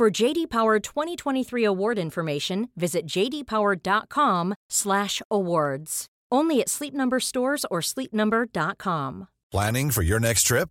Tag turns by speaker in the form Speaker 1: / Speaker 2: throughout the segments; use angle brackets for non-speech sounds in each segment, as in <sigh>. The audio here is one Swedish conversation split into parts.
Speaker 1: For JD Power 2023 award information, visit jdpower.com/awards. Only at Sleep Number stores or sleepnumber.com.
Speaker 2: Planning for your next trip?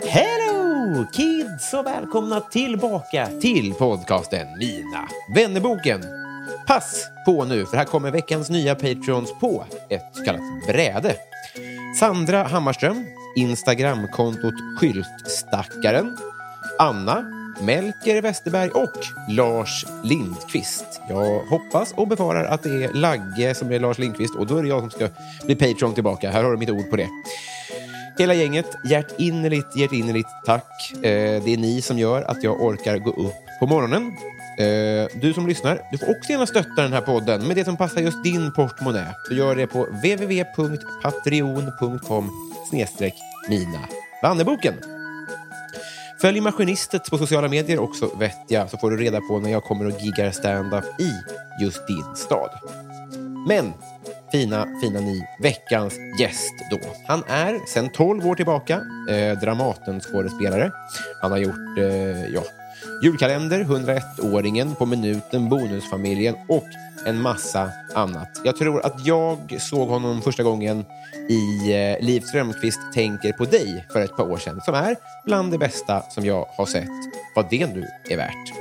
Speaker 3: Hello kids och välkomna tillbaka till podcasten Mina vännerboken. Pass på nu, för här kommer veckans nya Patreons på ett så kallat bräde. Sandra Hammarström, Instagramkontot Skyltstackaren, Anna, Melker Westerberg och Lars Lindqvist. Jag hoppas och befarar att det är Lagge som är Lars Lindqvist och då är det jag som ska bli Patreon tillbaka. Här har du mitt ord på det. Hela gänget, hjärtinnerligt, hjärtinnerligt tack. Eh, det är ni som gör att jag orkar gå upp på morgonen. Eh, du som lyssnar, du får också gärna stötta den här podden med det som passar just din portmonnä. Så gör det på www.patreon.com snedstreck mina Vanneboken. Följ Maskinistet på sociala medier också vettja, så får du reda på när jag kommer och giggar stand-up i just din stad. Men fina, fina ni, veckans gäst då. Han är sedan 12 år tillbaka eh, Dramaten-skådespelare. Han har gjort eh, ja, julkalender, 101-åringen, På minuten, Bonusfamiljen och en massa annat. Jag tror att jag såg honom första gången i eh, Liv Strömquist tänker på dig för ett par år sedan, som är bland det bästa som jag har sett, vad det nu är värt.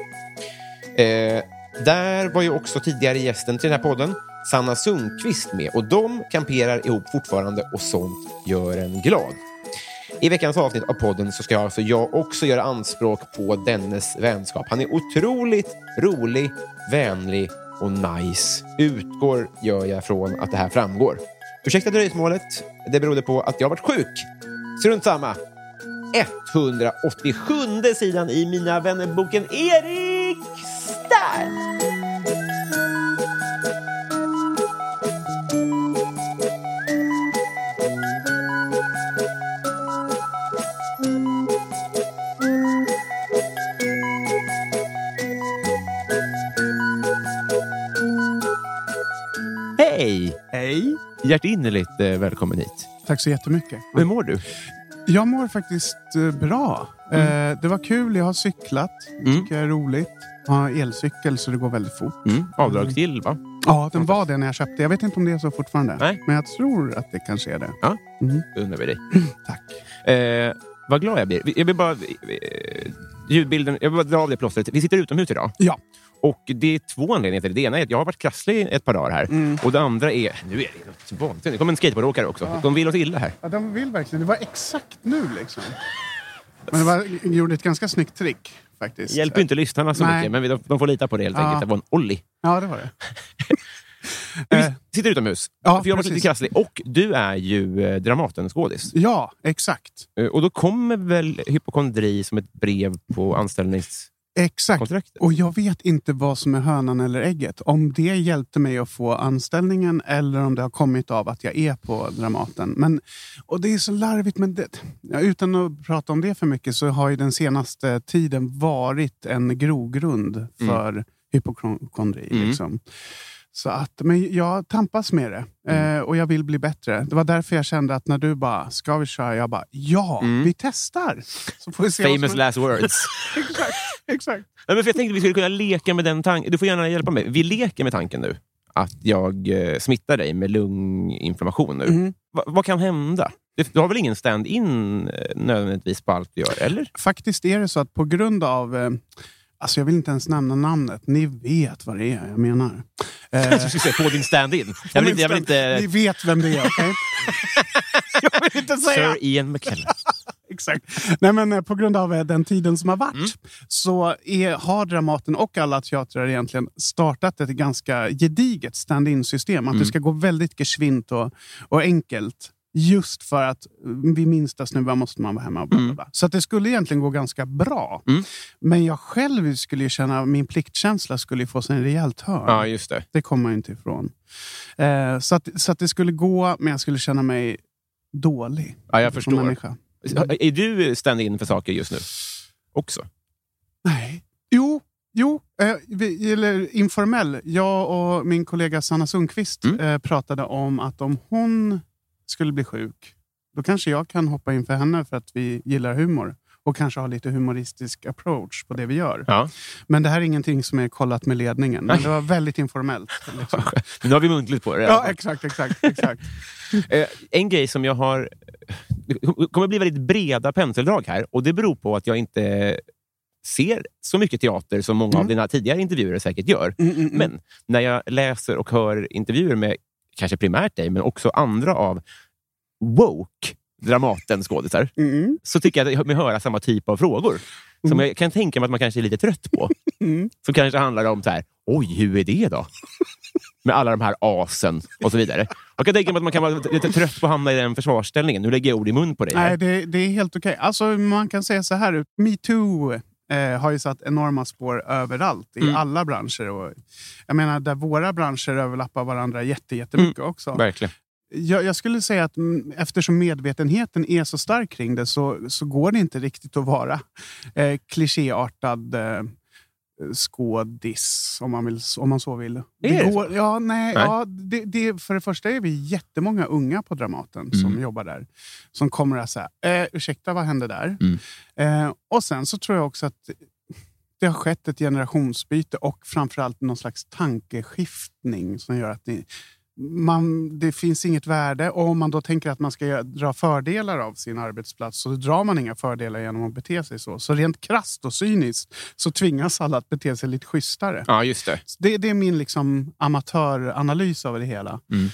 Speaker 3: Eh, där var ju också tidigare gästen till den här podden, Sanna Sundqvist med och de kamperar ihop fortfarande och sånt gör en glad. I veckans avsnitt av podden så ska alltså jag också göra anspråk på dennes vänskap. Han är otroligt rolig, vänlig och nice. Utgår gör jag från att det här framgår. Ursäkta dröjsmålet. Det berodde på att jag varit sjuk. Strunt samma. 187 sidan i Mina vännerboken Erik Stern. Hej! Hjärtinnerligt eh, välkommen hit.
Speaker 4: Tack så jättemycket.
Speaker 3: Hur mår du?
Speaker 4: Jag mår faktiskt eh, bra. Eh, det var kul. Jag har cyklat. Det
Speaker 3: Mm.
Speaker 4: tycker jag är roligt. Jag har elcykel så det går väldigt fort.
Speaker 3: Mm. Avdragsgill, va?
Speaker 4: Ja, den var det när jag köpte. Jag vet inte om det är så fortfarande.
Speaker 3: Nej.
Speaker 4: Men jag tror att det kanske är det.
Speaker 3: Ja.
Speaker 4: Mm.
Speaker 3: Det undrar vi dig. <clears throat>
Speaker 4: Tack.
Speaker 3: Eh, vad glad jag blir. Jag vill bara... Eh, ljudbilden, jag vill bara dra av det plåstret. Vi sitter utomhus idag.
Speaker 4: Ja.
Speaker 3: Och det är två anledningar till det. Det ena är att jag har varit krasslig ett par dagar här.
Speaker 4: Mm.
Speaker 3: Och det andra är... Nu är det något vansinnigt. Det kommer en skateboardåkare också. De vill oss illa här.
Speaker 4: ja, de vill verkligen. Det var exakt nu liksom. Men det var, gjorde ett ganska snyggt trick faktiskt.
Speaker 3: Hjälper inte lyssnarna så
Speaker 4: Nej.
Speaker 3: mycket, men de, de får lita på det helt
Speaker 4: Ja.
Speaker 3: enkelt. Det var en ollie.
Speaker 4: Ja, det var det. <laughs>
Speaker 3: Vi sitter utomhus.
Speaker 4: Ja,
Speaker 3: för jag varit lite krasslig. Och du är ju eh, Dramaten-skådis.
Speaker 4: ja, exakt.
Speaker 3: Eh, Och då kommer väl hypokondri som ett brev på anställningskontraktet?
Speaker 4: Exakt. Och jag vet inte vad som är hönan eller ägget. Om det hjälpte mig att få anställningen eller om det har kommit av att jag är på Dramaten. Men, och det är så larvigt. Men det, utan att prata om det för mycket så har ju den senaste tiden varit en grogrund för hypokondri.
Speaker 3: Mm.
Speaker 4: Liksom. Så att, men jag tampas med det
Speaker 3: Mm.
Speaker 4: eh, och jag vill bli bättre. Det var därför jag kände att när du bara, ska vi köra? Jag bara, ja,
Speaker 3: Mm.
Speaker 4: vi testar. Så får vi se
Speaker 3: Famous
Speaker 4: som-
Speaker 3: last words. <laughs>
Speaker 4: exakt, exakt.
Speaker 3: Nej, men för jag tänkte att vi skulle kunna leka med den tanken. Du får gärna hjälpa mig. Vi leker med tanken nu. att jag eh, smittar dig med lunginflammation nu.
Speaker 4: Mm.
Speaker 3: Va, vad kan hända? Du, du har väl ingen stand-in eh, nödvändigtvis på allt du gör, eller?
Speaker 4: Faktiskt är det så att på grund av... Eh, alltså jag vill inte ens nämna namnet. Ni vet vad det är jag menar. <laughs> Eh,
Speaker 3: skulle säga på din stand-in. Jag vill inte... Jag vill
Speaker 4: Ni
Speaker 3: inte
Speaker 4: vet vem det är, okej? <laughs> jag vill inte säga.
Speaker 3: Sir Ian McKellen. <laughs>
Speaker 4: Exakt. Nej, men, eh, på grund av eh, den tiden som har varit
Speaker 3: Mm.
Speaker 4: så är, har Dramaten och alla teatrar egentligen startat ett ganska gediget stand-in-system. Att
Speaker 3: Mm.
Speaker 4: det ska gå väldigt geschwint och, och enkelt. Just för att mm, vid minsta snuva måste man vara hemma. Och bla, bla, bla. Så att det skulle egentligen gå ganska bra.
Speaker 3: Mm.
Speaker 4: Men jag själv skulle ju känna, min pliktkänsla skulle få sig en rejäl törn.
Speaker 3: Ja, just det.
Speaker 4: Det kommer man inte ifrån. Eh, så, att, så att det skulle gå, men jag skulle känna mig dålig.
Speaker 3: Ja, jag förstår.
Speaker 4: människa.
Speaker 3: Är du stand-in för saker just nu? Också?
Speaker 4: Nej. Jo, jo eh, vi, eller informell. Jag och min kollega Sanna Sundqvist
Speaker 3: Mm.
Speaker 4: eh, pratade om att om hon skulle bli sjuk, då kanske jag kan hoppa in för henne för att vi gillar humor och kanske ha lite humoristisk approach på det vi gör.
Speaker 3: Ja.
Speaker 4: Men det här är ingenting som är kollat med ledningen. Men det var väldigt informellt. Liksom. <laughs>
Speaker 3: Nu har vi muntligt på det.
Speaker 4: Ja, exakt, exakt, exakt. <laughs>
Speaker 3: Eh, en grej som jag har... Det kommer bli väldigt breda penseldrag här och det beror på att jag inte ser så mycket teater som många av
Speaker 4: Mm.
Speaker 3: dina tidigare intervjuer säkert gör.
Speaker 4: Mm, mm, mm.
Speaker 3: Men när jag läser och hör intervjuer med kanske primärt dig, men också andra av woke Dramaten-skådisar,
Speaker 4: Mm,
Speaker 3: så tycker jag att jag mig höra samma typ av frågor. Som
Speaker 4: Mm.
Speaker 3: jag kan tänka mig att man kanske är lite trött på. <laughs>
Speaker 4: mm.
Speaker 3: Som kanske handlar om så här, oj, hur är det då? Med alla de här asen och så vidare. Jag kan tänka mig att man kan vara lite trött på att hamna i den försvarsställningen. Nu lägger jag ord i mun på dig. här.
Speaker 4: Nej, det, det är helt okej. Alltså, man kan säga så här. Metoo eh, har ju satt enorma spår överallt i
Speaker 3: Mm.
Speaker 4: alla branscher. Och, jag menar, där våra branscher överlappar varandra jätte, jättemycket också.
Speaker 3: Verkligen.
Speaker 4: Jag, jag skulle säga att mm, eftersom medvetenheten är så stark kring det så, så går det inte riktigt att vara eh, klichéartad eh, skådis, om man, vill, om man så vill.
Speaker 3: Är det så?
Speaker 4: går, ja, nej,
Speaker 3: Nej.
Speaker 4: Ja, det, det, för det första är vi jättemånga unga på Dramaten som
Speaker 3: Mm.
Speaker 4: jobbar där. Som kommer att säga, eh, ursäkta vad hände där?
Speaker 3: Mm.
Speaker 4: Eh, och sen så tror jag också att det har skett ett generationsbyte och framförallt någon slags tankeskiftning som gör att ni, man, det finns inget värde. Och om man då tänker att man ska dra fördelar av sin arbetsplats så drar man inga fördelar genom att bete sig så. Så rent krasst och cyniskt så tvingas alla att bete sig lite schysstare.
Speaker 3: Ja, just det.
Speaker 4: Det, det är min liksom amatöranalys av det hela.
Speaker 3: Mm.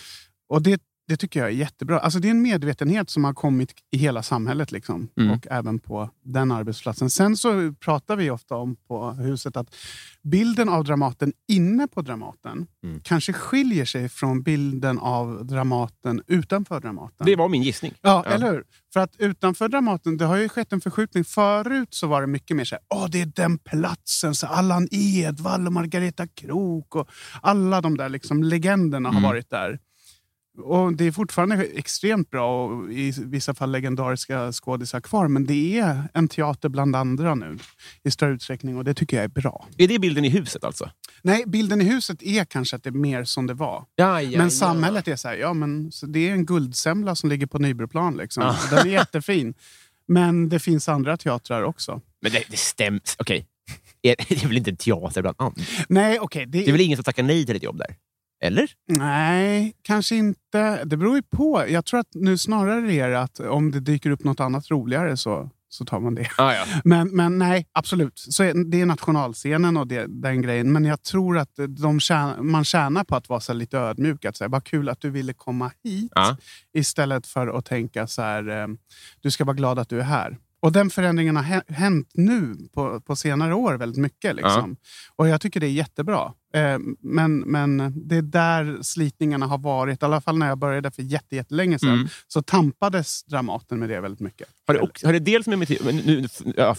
Speaker 4: Och det, det tycker jag är jättebra. Alltså det är en medvetenhet som har kommit i hela samhället liksom.
Speaker 3: Mm.
Speaker 4: och även på den arbetsplatsen. Sen så pratar vi ofta om på huset att bilden av Dramaten inne på Dramaten
Speaker 3: Mm.
Speaker 4: kanske skiljer sig från bilden av Dramaten utanför Dramaten.
Speaker 3: Det var min gissning.
Speaker 4: Ja,
Speaker 3: Ja.
Speaker 4: eller hur? För att utanför Dramaten, det har ju skett en förskjutning. Förut så var det mycket mer så här, åh det är den platsen, så Allan Edwall och Margareta Krook och alla de där liksom legenderna
Speaker 3: Mm.
Speaker 4: har varit där. Och Det är fortfarande extremt bra och i vissa fall legendariska skådisar kvar. Men det är en teater bland andra nu i större utsträckning och det tycker jag är bra.
Speaker 3: Är det bilden i huset alltså?
Speaker 4: Nej, bilden i huset är kanske att det är mer som det var.
Speaker 3: Ja, ja,
Speaker 4: Men samhället är så här, ja men det är en guldsemla som ligger på Nybroplan. Liksom.
Speaker 3: Ja.
Speaker 4: Den är jättefin. Men det finns andra teatrar också.
Speaker 3: Men det, det stämmer. Okej. Är- <laughs> Det är väl inte en teater bland andra?
Speaker 4: Nej, okej.
Speaker 3: Det är väl ingen som tackar nej till ett jobb där? Eller?
Speaker 4: Nej, kanske inte. Det beror ju på. Jag tror att nu snarare är det att om det dyker upp något annat roligare så, så tar man det.
Speaker 3: Ah, ja.
Speaker 4: Men, men nej, absolut. Så det är nationalscenen och det, den grejen. Men jag tror att de tjänar, man tjänar på att vara så lite ödmjuk. Att säga, vad kul att du ville komma hit.
Speaker 3: Ja.
Speaker 4: Istället för att tänka så här, eh, du ska vara glad att du är här. Och den förändringen har hä- hänt nu på, på senare år väldigt mycket. Liksom. Och jag tycker det är jättebra. Eh, men, men det är där slitningarna har varit. I alla fall när jag började för jätte, jättelänge sedan.
Speaker 3: Mm.
Speaker 4: Så tampades Dramaten med det väldigt mycket.
Speaker 3: Har det, också, har det dels med... nu, ja,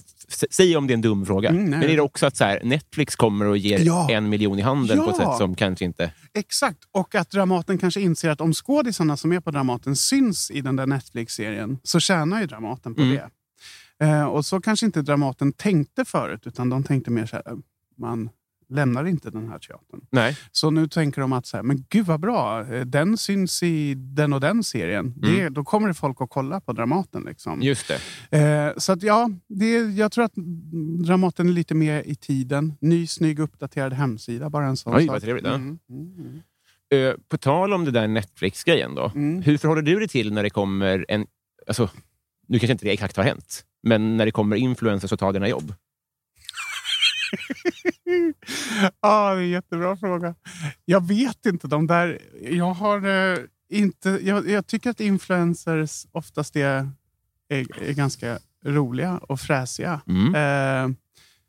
Speaker 3: säg om det är en dum fråga.
Speaker 4: Mm,
Speaker 3: men är det också att så här, Netflix kommer och ger
Speaker 4: Ja.
Speaker 3: en miljon i handen på ett
Speaker 4: Ja.
Speaker 3: sätt som kanske inte...
Speaker 4: Exakt. Och att Dramaten kanske inser att om skådisarna som är på Dramaten syns i den där Netflix-serien så tjänar ju Dramaten på
Speaker 3: Mm.
Speaker 4: det. Eh, och så kanske inte Dramaten tänkte förut, utan de tänkte mer så här, man lämnar inte den här teatern.
Speaker 3: Nej.
Speaker 4: Så nu tänker de att så här, men gud vad bra, eh, den syns i den och den serien. Det, då kommer det folk att kolla på Dramaten. Liksom.
Speaker 3: Just det.
Speaker 4: Eh, så att ja, det, jag tror att Dramaten är lite mer i tiden. Ny, snygg, uppdaterad hemsida. Bara en sån
Speaker 3: Oj,
Speaker 4: sak.
Speaker 3: vad trevligt.
Speaker 4: Mm, mm, mm.
Speaker 3: Eh, på tal om det där Netflix-grejen då.
Speaker 4: Mm.
Speaker 3: Hur förhåller du dig till när det kommer en... Alltså, nu kanske inte det exakt har hänt, men när det kommer influencers och tar dina jobb? <laughs>
Speaker 4: Ja, det är en jättebra fråga. Jag vet inte. De där, jag, har, eh, inte, jag, jag tycker att influencers oftast är, är, är ganska roliga och fräsiga.
Speaker 3: Mm.
Speaker 4: Eh,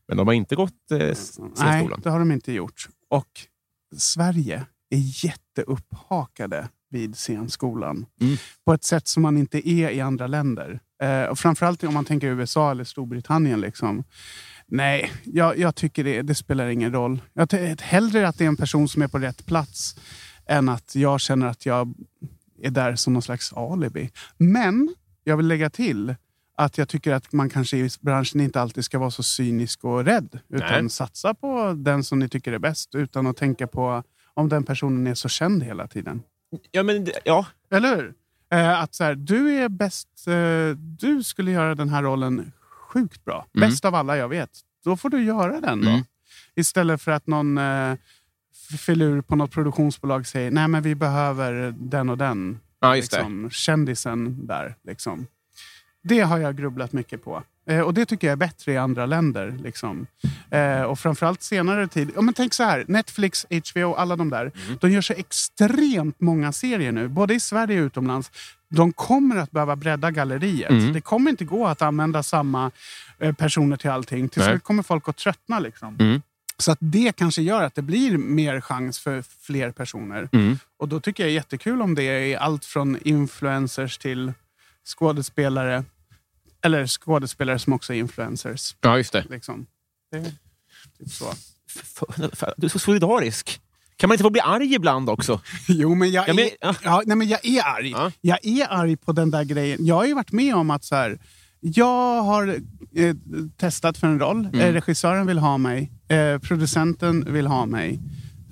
Speaker 3: Men de har inte gått eh,
Speaker 4: nej,
Speaker 3: scenskolan.
Speaker 4: det har de inte gjort. Och Sverige är jätteupphakade vid scenskolan
Speaker 3: Mm.
Speaker 4: på ett sätt som man inte är i andra länder. Eh, och framförallt om man tänker USA eller Storbritannien. Liksom. Nej, jag, jag tycker det, det spelar ingen roll. Jag t- hellre att det är en person som är på rätt plats än att jag känner att jag är där som någon slags alibi. Men jag vill lägga till att jag tycker att man kanske i branschen inte alltid ska vara så cynisk och rädd. Utan
Speaker 3: Nej.
Speaker 4: satsa på den som ni tycker är bäst utan att tänka på om den personen är så känd hela tiden.
Speaker 3: Ja, men, ja.
Speaker 4: Eller hur? Eh, att så här, du är bäst, eh, du skulle göra den här rollen sjukt bra.
Speaker 3: Mm.
Speaker 4: Bäst av alla jag vet. Då får du göra den då.
Speaker 3: Mm.
Speaker 4: Istället för att någon eh, filur på något produktionsbolag säger nej men vi behöver den och den.
Speaker 3: ja, just det.
Speaker 4: liksom, kändisen där. Liksom. Det har jag grubblat mycket på. Eh, och det tycker jag är bättre i andra länder. Liksom. Eh, och framförallt senare tid. Ja, men tänk så här, Netflix, HBO, alla de där. De gör så extremt många serier nu, både i Sverige och utomlands. De kommer att behöva bredda galleriet.
Speaker 3: Mm.
Speaker 4: Det kommer inte gå att använda samma eh, personer till allting. Till slut kommer folk att tröttna. Liksom.
Speaker 3: Mm.
Speaker 4: Så att det kanske gör att det blir mer chans för fler personer.
Speaker 3: Mm.
Speaker 4: Och då tycker jag är jättekul om det är allt från influencers till skådespelare. Eller skådespelare som också är influencers.
Speaker 3: Ja, just det.
Speaker 4: Liksom. Det är typ så.
Speaker 3: Du är så solidarisk. Kan man inte få bli arg ibland också? <laughs>
Speaker 4: Jo, men jag,
Speaker 3: Ja, men-
Speaker 4: är, ja, nej, men jag är arg.
Speaker 3: Ja.
Speaker 4: Jag är arg på den där grejen. Jag har ju varit med om att så här, jag har eh, testat för en roll.
Speaker 3: Mm.
Speaker 4: Eh, regissören vill ha mig. Eh, producenten vill ha mig.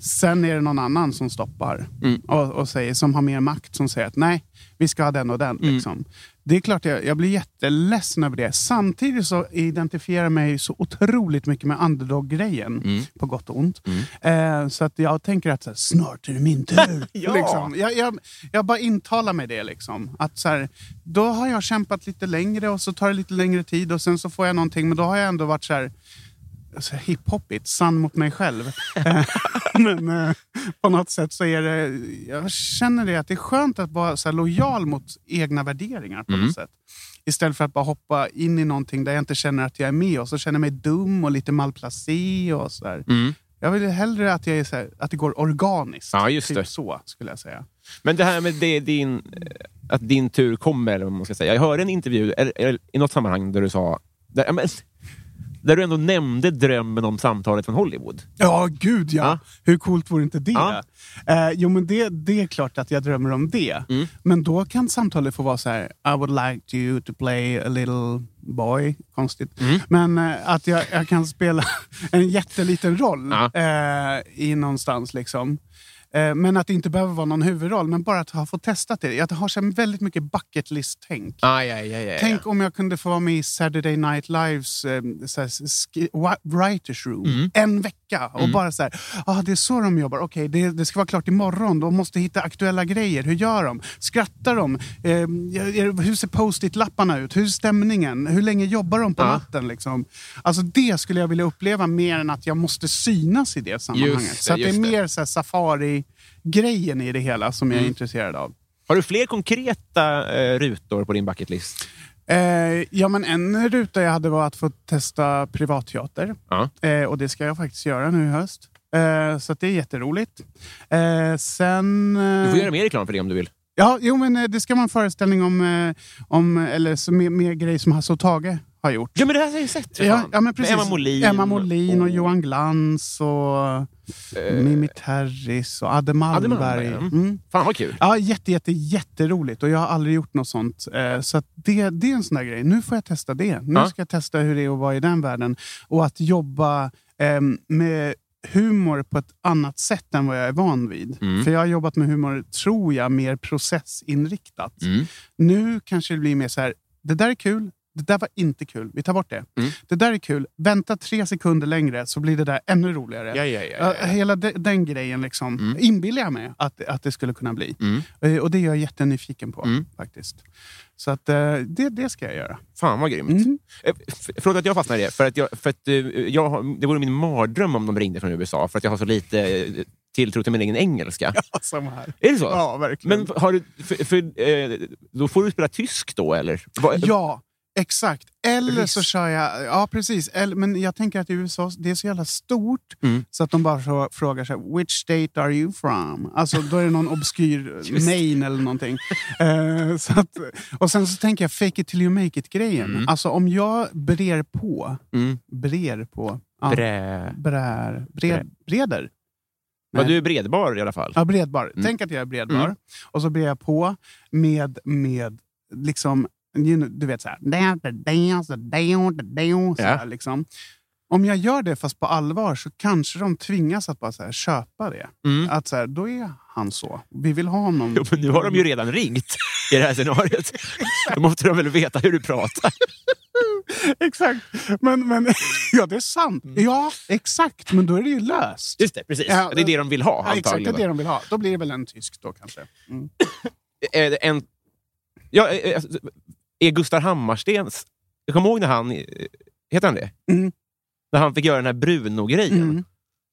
Speaker 4: Sen är det någon annan som stoppar
Speaker 3: Mm.
Speaker 4: och, och säger, som har mer makt som säger att nej, vi ska ha den och den.
Speaker 3: Mm.
Speaker 4: Liksom. Det är klart jag, jag blir jätteledsen över det. Samtidigt så identifierar jag mig så otroligt mycket med underdog-grejen.
Speaker 3: Mm.
Speaker 4: På gott och ont. Eh, så att jag tänker att här, snart är det min tur. <laughs>
Speaker 3: Ja.
Speaker 4: liksom. jag, jag, jag bara intalar mig det. Liksom. Att så här, då har jag kämpat lite längre och så tar det lite längre tid och sen så får jag någonting. Men då har jag ändå varit så här alltså, hiphopigt, sann mot mig själv. Eh, <laughs> Men eh, på något sätt så är det... Jag känner det att det är skönt att vara så lojal mot egna värderingar på
Speaker 3: Mm.
Speaker 4: något sätt. Istället för att bara hoppa in i någonting där jag inte känner att jag är med och så känner jag mig dum och lite malplacé och så.
Speaker 3: Mm.
Speaker 4: Jag vill hellre att, jag är här, att det går organiskt.
Speaker 3: Ja, just
Speaker 4: typ
Speaker 3: det.
Speaker 4: så skulle jag säga.
Speaker 3: Men det här med det, din, eh, att din tur kommer, eller vad man ska säga. Jag hörde en intervju eller, eller, i något sammanhang där du sa... Där, men, där du ändå nämnde drömmen om samtalet från Hollywood.
Speaker 4: Ja, gud ja.
Speaker 3: Ja.
Speaker 4: Hur coolt vore inte det?
Speaker 3: Ja.
Speaker 4: Eh, jo, men det, det är klart att jag drömmer om det.
Speaker 3: Mm.
Speaker 4: Men då kan samtalet få vara så här. I would like you to play a little boy. Konstigt.
Speaker 3: Mm.
Speaker 4: Men eh, att jag, jag kan spela <laughs> en jätteliten roll
Speaker 3: Ja.
Speaker 4: eh, i någonstans. liksom. Eh, men att det inte behöver vara någon huvudroll, men bara att ha fått testat det. Jag har så väldigt mycket bucket list-tänk.
Speaker 3: Aj, aj, aj, aj,
Speaker 4: Tänk om jag kunde få vara med i Saturday Night Lives eh, writers room
Speaker 3: Mm.
Speaker 4: en vecka. Och bara så här, ah, det är så de jobbar. Okej, det, det ska vara klart imorgon. De måste hitta aktuella grejer. Hur gör de? Skrattar de? Eh, hur ser post-it-lapparna ut? Hur är stämningen? Hur länge jobbar de på
Speaker 3: Ja.
Speaker 4: natten? Liksom? Alltså, det skulle jag vilja uppleva mer än att jag måste synas i det sammanhanget.
Speaker 3: det,
Speaker 4: så det är mer så här, safari-grejen i det hela som jag är
Speaker 3: Mm.
Speaker 4: intresserad av.
Speaker 3: Har du fler konkreta eh, rutor på din bucket list?
Speaker 4: Eh, ja, men en ruta jag hade var att få testa privatteater.
Speaker 3: Ja.
Speaker 4: Eh, och det ska jag faktiskt göra nu i höst. Eh, så det är jätteroligt. Eh, sen... Eh,
Speaker 3: Du får göra mer reklam för det om du vill.
Speaker 4: Ja, jo, men eh, det ska vara en föreställning om, eh, om eller så med, med grejer som Hasse och Tage har gjort.
Speaker 3: Ja, men det här har jag ju sett.
Speaker 4: Ja, ja, men precis.
Speaker 3: Emma Molin.
Speaker 4: Emma Molin och
Speaker 3: och-
Speaker 4: Johan Glans och Mimi Terris och Adde Malmberg. Mm.
Speaker 3: Fan vad kul.
Speaker 4: Ja, jätte, jätte, jätteroligt. Och jag har aldrig gjort något sånt. Eh, så det, det är en sån där grej. Nu får jag testa det. Nu
Speaker 3: Ja.
Speaker 4: ska jag testa hur det är att vara i den världen. Och att jobba ehm, med humor på ett annat sätt än vad jag är van vid.
Speaker 3: Mm.
Speaker 4: För jag har jobbat med humor, tror jag, mer processinriktat.
Speaker 3: Mm.
Speaker 4: Nu kanske det blir mer så här, det där är kul, Det där var inte kul. Vi tar bort det.
Speaker 3: Mm.
Speaker 4: Det där är kul. Vänta tre sekunder längre så blir det där ännu roligare.
Speaker 3: Ja, ja, ja, ja, ja.
Speaker 4: Hela de, den grejen liksom,
Speaker 3: Mm.
Speaker 4: inbillar jag mig att, att det skulle kunna bli.
Speaker 3: Mm.
Speaker 4: Eh, Och det är jag jättenyfiken på.
Speaker 3: Mm.
Speaker 4: faktiskt. Så att, eh, det, det ska jag göra.
Speaker 3: Fan vad grymt.
Speaker 4: Mm.
Speaker 3: Eh, Förlåt att jag fastnar i det. För att jag, för att, jag, det vore min mardröm om de ringde från USA, för att jag har så lite tilltro till min egen engelska. <laughs>
Speaker 4: Samma här.
Speaker 3: Är det så?
Speaker 4: Ja, verkligen.
Speaker 3: Men har du, för, för, då får du spela tysk då, eller?
Speaker 4: Ja, exakt. Eller så
Speaker 3: Risk.
Speaker 4: kör jag... Ja, precis. Eller, men jag tänker att i USA det är så jävla stort
Speaker 3: Mm.
Speaker 4: så att de bara så, frågar sig “Which state are you from?” Alltså Då är det någon obskyr. <laughs> Maine eller någonting. Eh, så att, och sen så tänker jag fake it till you make it-grejen.
Speaker 3: Mm.
Speaker 4: Alltså om jag brer på...
Speaker 3: Mm.
Speaker 4: Brer på... Ja,
Speaker 3: Brä.
Speaker 4: brär, bred, breder. Nej.
Speaker 3: du är bredbar i alla fall.
Speaker 4: Ja, bredbar.
Speaker 3: Mm.
Speaker 4: Tänk att jag är bredbar.
Speaker 3: Mm.
Speaker 4: Och så brer jag på med, med liksom, du vet så här. Så här liksom. Om jag gör det fast på allvar så kanske de tvingas att bara så här, köpa det.
Speaker 3: Mm.
Speaker 4: Att så här, då är han så. Vi vill ha honom.
Speaker 3: Jo, men nu har de ju redan ringt i det här scenariot. Då måste de väl veta hur du pratar. <laughs>
Speaker 4: exakt. Men, men, <laughs> ja, det är sant. Ja, exakt. Men då är det ju löst.
Speaker 3: Just det, precis.
Speaker 4: Ja,
Speaker 3: det är det de vill ha,
Speaker 4: Ja, exakt, det är
Speaker 3: antagligen.
Speaker 4: det de vill ha. Då blir det väl en tysk då kanske. Mm.
Speaker 3: En, ja, eh, alltså, är Gustav Hammarstens... Jag kommer ihåg när han... eh, Heter han det?
Speaker 4: Mm.
Speaker 3: När han fick göra den här Bruno-grejen.
Speaker 4: Mm.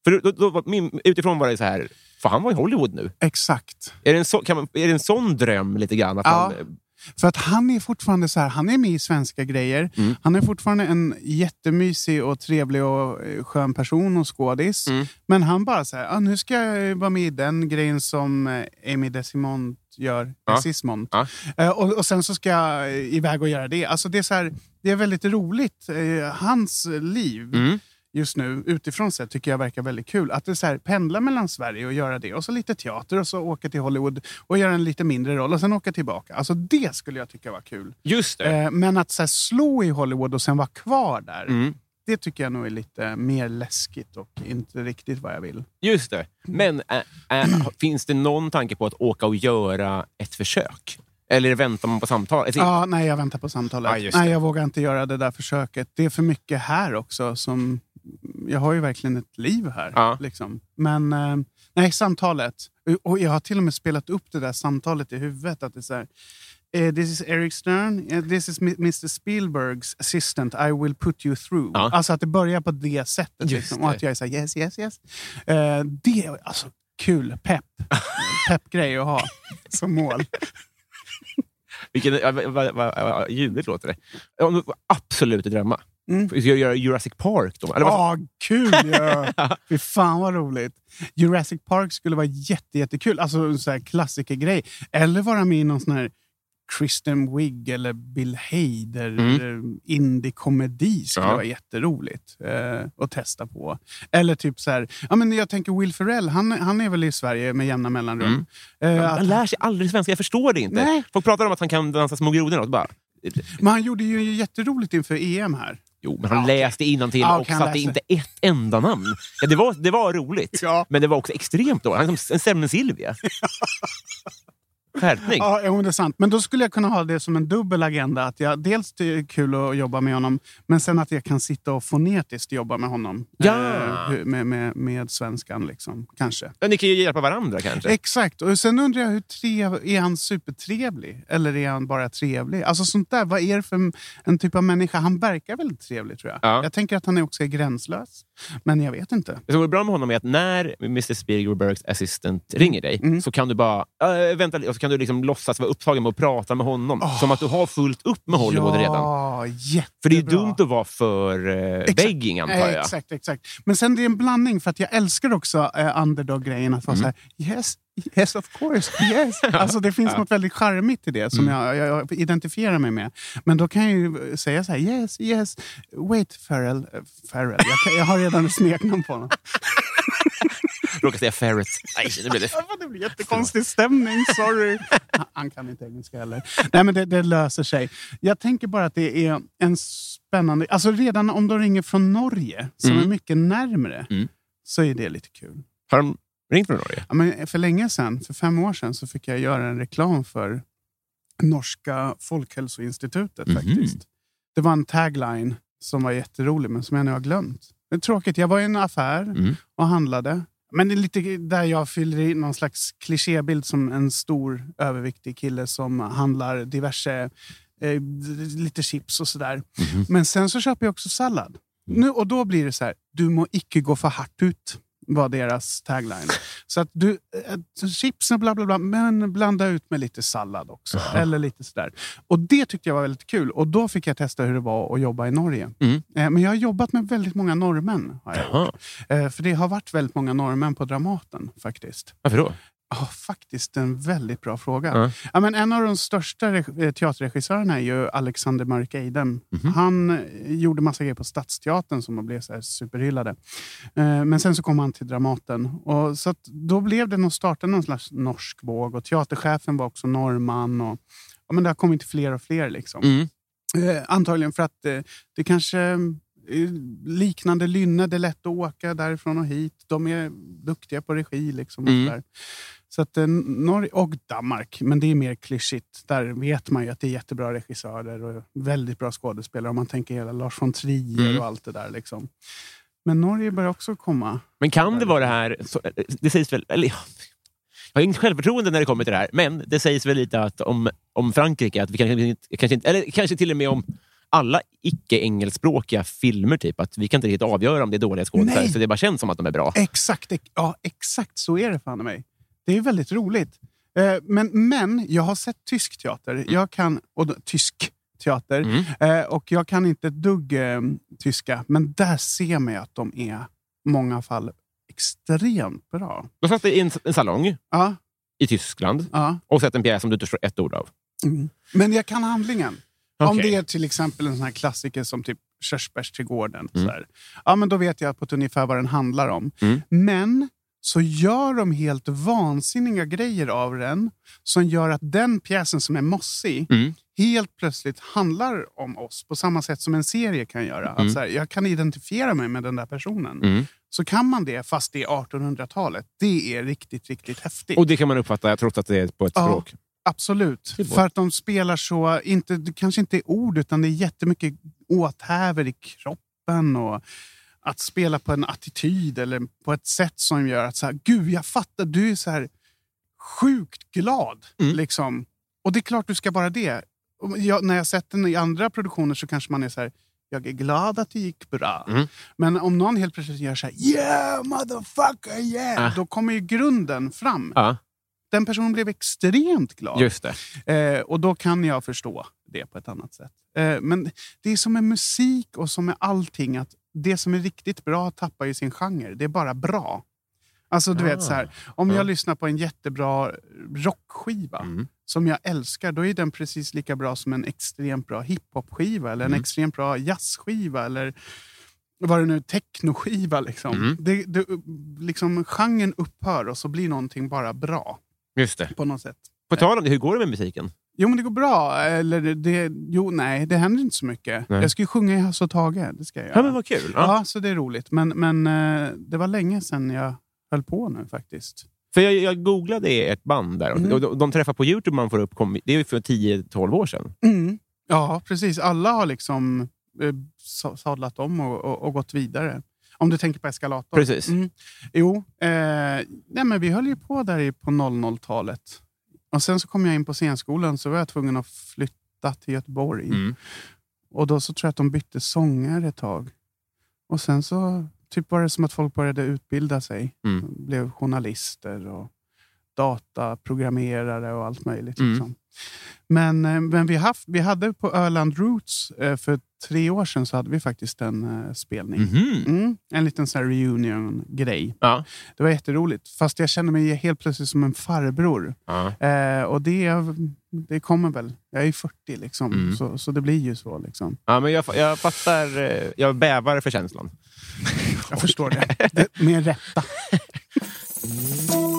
Speaker 3: För då, då, min, utifrån var det så här... För han var i Hollywood nu.
Speaker 4: Exakt.
Speaker 3: Är det en, så, man, är det en sån dröm lite grann? Att
Speaker 4: Ja.
Speaker 3: man,
Speaker 4: För att han är fortfarande så här, han är med i svenska grejer.
Speaker 3: Mm.
Speaker 4: Han är fortfarande en jättemysig och trevlig och eh, skön person och skådis.
Speaker 3: Mm.
Speaker 4: Men han bara så här, ah, nu ska jag vara med i den grejen som eh, Amy Desimond gör.
Speaker 3: Ja.
Speaker 4: Desismond.
Speaker 3: Ja.
Speaker 4: Eh, och, och sen så ska jag iväg och göra det. Alltså det, är så här, det är väldigt roligt. Eh, hans liv
Speaker 3: Mm.
Speaker 4: Just nu utifrån sett tycker jag verkar väldigt kul. Att det så här, pendla mellan Sverige och göra det och så lite teater och så åka till Hollywood och göra en lite mindre roll och sen åka tillbaka. Alltså det skulle jag tycka var kul.
Speaker 3: Just det.
Speaker 4: Eh, men att så här, slå i Hollywood och sen vara kvar där,
Speaker 3: Mm.
Speaker 4: det tycker jag nog är lite mer läskigt och inte riktigt vad jag vill.
Speaker 3: Just det. Men äh, äh, <clears throat> finns det någon tanke på att åka och göra ett försök? Eller väntar man på samtal? Alltså,
Speaker 4: Ja, nej, jag väntar på samtalet.
Speaker 3: Just
Speaker 4: nej, jag vågar inte göra det där försöket. Det är för mycket här också. Som, jag har ju verkligen ett liv här.
Speaker 3: Ja.
Speaker 4: Liksom. Men eh, nej, samtalet. Och jag har till och med spelat upp det där samtalet i huvudet. Att det är så här, eh, this is Eric Stern, eh, this is Mr Spielbergs assistant, I will put you through.
Speaker 3: Ja.
Speaker 4: Alltså att det börjar på det sättet. Liksom, och
Speaker 3: det.
Speaker 4: att jag är så här, yes, yes, yes. Eh, det är alltså kul, pepp. <laughs> Pepp-grej att ha som mål.
Speaker 3: Vilken, vad, vad, vad, ljuvligt låter det. Om du absolut drömma.
Speaker 4: Mm.
Speaker 3: Ska jag göra Jurassic Park då? Eller
Speaker 4: Ja, kul ja. <laughs> Fy fan vad roligt. Jurassic Park skulle vara jätte, jättekul. Alltså en sån här klassikergrej. Eller vara med i någon sån här Kristen Wiig eller Bill Hader
Speaker 3: Mm.
Speaker 4: indie-komedi skulle
Speaker 3: Ja.
Speaker 4: vara jätteroligt eh, att testa på. Eller typ så här, ja, men jag tänker Will Ferrell, han, han är väl i Sverige med jämna mellanrum.
Speaker 3: Mm.
Speaker 4: Eh,
Speaker 3: Han lär sig aldrig svenska, jag förstår det inte.
Speaker 4: Nej.
Speaker 3: Folk pratar om att han kan dansa små grodorna. Bara,
Speaker 4: men han gjorde ju jätteroligt inför EM här.
Speaker 3: Jo, men han
Speaker 4: Ja,
Speaker 3: läste innantill
Speaker 4: Ja,
Speaker 3: och satte inte ett enda namn. Ja, det, var, det var roligt,
Speaker 4: Ja.
Speaker 3: men det var också extremt dåligt. Han är som en Semmen Silvia. <laughs> Skärpning.
Speaker 4: Ja, jo, det är sant. Men då skulle jag kunna ha det som en dubbel agenda. Att jag, dels det är kul att jobba med honom, men sen att jag kan sitta och fonetiskt jobba med honom.
Speaker 3: Ja.
Speaker 4: Eh, med, med, med svenskan, liksom. kanske.
Speaker 3: Ja, ni kan ju hjälpa varandra kanske.
Speaker 4: Exakt. Och sen undrar jag, hur trev, är han supertrevlig? Eller är han bara trevlig? Alltså sånt där, vad är det för en- typ av människa? Han verkar väldigt trevlig tror jag.
Speaker 3: Ja.
Speaker 4: Jag tänker att han är också är gränslös. Men jag vet inte.
Speaker 3: Det som är bra med honom är att när Mr Spielbergs assistant ringer dig
Speaker 4: Mm.
Speaker 3: så kan du bara äh, vänta och så kan du liksom låtsas vara upptagen med att prata med honom.
Speaker 4: Åh.
Speaker 3: Som att du har fullt upp med Hollywood
Speaker 4: ja,
Speaker 3: redan.
Speaker 4: jättebra.
Speaker 3: För det är dumt att vara för
Speaker 4: Exakt.
Speaker 3: begging antar jag.
Speaker 4: Exakt, exakt. Men sen det är en blandning, för att jag älskar också eh, underdog-grejen. Att vara
Speaker 3: Mm.
Speaker 4: så här, yes, yes of course, yes. <laughs> alltså det finns något väldigt charmigt i det som
Speaker 3: Mm.
Speaker 4: jag, jag identifierar mig med. Men då kan jag ju säga så här, yes, yes, wait Farrell. eh, Farrell. Jag, kan, jag har redan smeknamn på honom.
Speaker 3: Råkade säga ferret. Nej, det blev det. <laughs>
Speaker 4: det blir jättekonstig stämning, sorry. Han- Han kan inte engelska heller. Nej, men det, det löser sig. Jag tänker bara att det är en spännande... Alltså redan om de ringer från Norge, som
Speaker 3: Mm.
Speaker 4: är mycket närmre,
Speaker 3: Mm.
Speaker 4: så är det lite kul.
Speaker 3: Har de ringt från Norge?
Speaker 4: Ja, men för länge sedan, för fem år sedan, så fick jag göra en reklam för Norska folkhälsoinstitutet.
Speaker 3: Mhm.
Speaker 4: faktiskt. Det var en tagline som var jätterolig, men som jag nu har glömt. Det är tråkigt. Jag var i en affär
Speaker 3: Mm.
Speaker 4: och handlade. Men det är lite där jag fyller i någon slags klichébild som en stor överviktig kille som handlar diverse, eh, lite chips och sådär.
Speaker 3: Mhm.
Speaker 4: Men sen så köper jag också sallad. Nu, och då blir det så här, du må icke gå för hårt ut, var deras tagline. Så att du, eh, chips och bla bla bla, men blanda ut med lite sallad också. Eller lite sådär. Och det tyckte jag var väldigt kul. Och då fick jag testa hur det var att jobba i Norge.
Speaker 3: Mm.
Speaker 4: Eh, Men jag har jobbat med väldigt många norrmän. Har jag.
Speaker 3: Jaha.
Speaker 4: Eh, För det har varit väldigt många norrmän på Dramaten faktiskt.
Speaker 3: Varför då?
Speaker 4: Ja, faktiskt en väldigt bra fråga.
Speaker 3: Ja.
Speaker 4: Ja, men en av de största eh, teaterregissörerna är ju Alexander Mörk Eidem.
Speaker 3: Mhm.
Speaker 4: Han eh, gjorde massa grejer på Stadsteatern som blev så superhyllade. Eh, Men sen så kom han till Dramaten. Och så då blev det nog startade någon slags norsk våg. Och teaterchefen var också norrman. Och, ja, men det har kommit fler och fler. Liksom.
Speaker 3: Mm.
Speaker 4: Eh, antagligen för att eh, det kanske liknande Lynne, det är lätt att åka därifrån och hit. De är duktiga på regi. Liksom, och
Speaker 3: Mm.
Speaker 4: Så att, eh, Norge och Danmark, men det är mer klyschigt. Där vet man ju att det är jättebra regissörer och väldigt bra skådespelare. Om man tänker hela Lars von Trier
Speaker 3: Mm.
Speaker 4: och allt det där. Liksom. Men Norge börjar också komma.
Speaker 3: Men kan det vara det här... Så, det sägs väl... Eller, ja, jag har inget självförtroende när det kommer till det här, men det sägs väl lite att om, om Frankrike, att vi kanske, kanske inte, eller kanske till och med om alla icke-engelskspråkiga filmer, typ, att vi kan inte riktigt avgöra om det är dåliga skådespelare, så det bara känns som att de är bra.
Speaker 4: Exakt, ex- ja, exakt så är det fan i mig. Det är väldigt roligt. Eh, men, men jag har sett tysk teater. Jag kan, och, tysk teater.
Speaker 3: Mm.
Speaker 4: Eh, och jag kan inte ett dugg eh, tyska, men där ser man att de är i många fall extremt bra.
Speaker 3: Då satt det i en, en salong
Speaker 4: Ja,
Speaker 3: i Tyskland
Speaker 4: ja.
Speaker 3: och sett en pjäs som du inte förstår ett ord av.
Speaker 4: Mm. Men jag kan handlingen. Om
Speaker 3: Okej.
Speaker 4: det är till exempel en sån här klassiker som typ Körsbärsträdgården.
Speaker 3: Mm.
Speaker 4: Så här. Ja, men då vet jag på ett ungefär vad den handlar om.
Speaker 3: Mm.
Speaker 4: Men så gör de helt vansinniga grejer av den som gör att den pjäsen som är mossig
Speaker 3: Mm.
Speaker 4: helt plötsligt handlar om oss på samma sätt som en serie kan göra.
Speaker 3: Mm.
Speaker 4: Att så här, jag kan identifiera mig med den där personen.
Speaker 3: Mm.
Speaker 4: Så kan man det fast det är 1800-talet. Det är riktigt, riktigt häftigt.
Speaker 3: Och det kan man uppfatta trots att det är på ett
Speaker 4: Ja.
Speaker 3: språk.
Speaker 4: Absolut. För att de spelar så, inte, det kanske inte är ord, utan det är jättemycket åthävor i kroppen. och Att spela på en attityd eller på ett sätt som gör att så här, gud jag fattar, du är så här sjukt glad.
Speaker 3: Mm.
Speaker 4: Liksom. Och det är klart du ska vara det. Jag, när jag sett den i andra produktioner så kanske man är så här, jag är glad att det gick bra.
Speaker 3: Mm.
Speaker 4: Men om någon helt plötsligt gör så här, yeah motherfucker yeah,
Speaker 3: Ah.
Speaker 4: då kommer ju grunden fram.
Speaker 3: Ja,
Speaker 4: Den personen blev extremt glad.
Speaker 3: just det.
Speaker 4: Eh, och då kan jag förstå det på ett annat sätt. Eh, men det är som med musik och som med allting. att Det som är riktigt bra tappar ju sin genre. Det är bara bra. Alltså du
Speaker 3: Ah.
Speaker 4: vet så här, Om
Speaker 3: Ja.
Speaker 4: jag lyssnar på en jättebra rockskiva
Speaker 3: Mm.
Speaker 4: som jag älskar, då är den precis lika bra som en extremt bra hiphopskiva eller en
Speaker 3: Mm.
Speaker 4: extremt bra jazzskiva eller vad det nu technoskiva. Liksom.
Speaker 3: Mm.
Speaker 4: Det, det, liksom, genren upphör och så blir någonting bara bra
Speaker 3: Just det.
Speaker 4: på något sätt.
Speaker 3: På tal om det, hur går det med musiken?
Speaker 4: Jo, men det går bra. Eller det, jo, nej, det händer inte så mycket.
Speaker 3: Nej.
Speaker 4: Jag ska ju sjunga i Hasse och Tage. Det ska jag göra.
Speaker 3: Ja, men vad kul. Ja.
Speaker 4: Ja, så det är roligt. Men, men eh, det var länge sedan jag höll på nu faktiskt.
Speaker 3: För jag, jag googlade ert band där.
Speaker 4: Mm.
Speaker 3: Och de, de träffar på Youtube man får upp, det är ju för 10-12 år sedan.
Speaker 4: Ja, precis. Alla har liksom eh, sa- sadlat om och, och, och gått vidare. Om du tänker på eskalator.
Speaker 3: Precis.
Speaker 4: Mm. Jo, eh, nej, men vi höll ju på där i- på 00-talet. Och sen så kom jag in på scenskolan så var jag tvungen att flytta till Göteborg.
Speaker 3: Mm.
Speaker 4: Och då så tror jag att de bytte sångare ett tag. Och sen så typ var det som att folk började utbilda sig.
Speaker 3: Mm.
Speaker 4: Blev journalister och dataprogrammerare och allt möjligt.
Speaker 3: Mm.
Speaker 4: Liksom. Men, eh, men vi, haft, vi hade på Öland Roots eh, för tre år sedan så hade vi faktiskt en eh, spelning.
Speaker 3: Mhm.
Speaker 4: Mm, en liten reunion-grej.
Speaker 3: Ja.
Speaker 4: Det var jätteroligt. Fast jag kände mig helt plötsligt som en farbror.
Speaker 3: Ja.
Speaker 4: Eh, och det, det kommer väl. Jag är 40 liksom.
Speaker 3: Mm.
Speaker 4: Så, så det blir ju så. Liksom.
Speaker 3: ja, men jag, jag fattar. Jag bävar för känslan. <laughs>
Speaker 4: Jag förstår det. det med rätta. <laughs>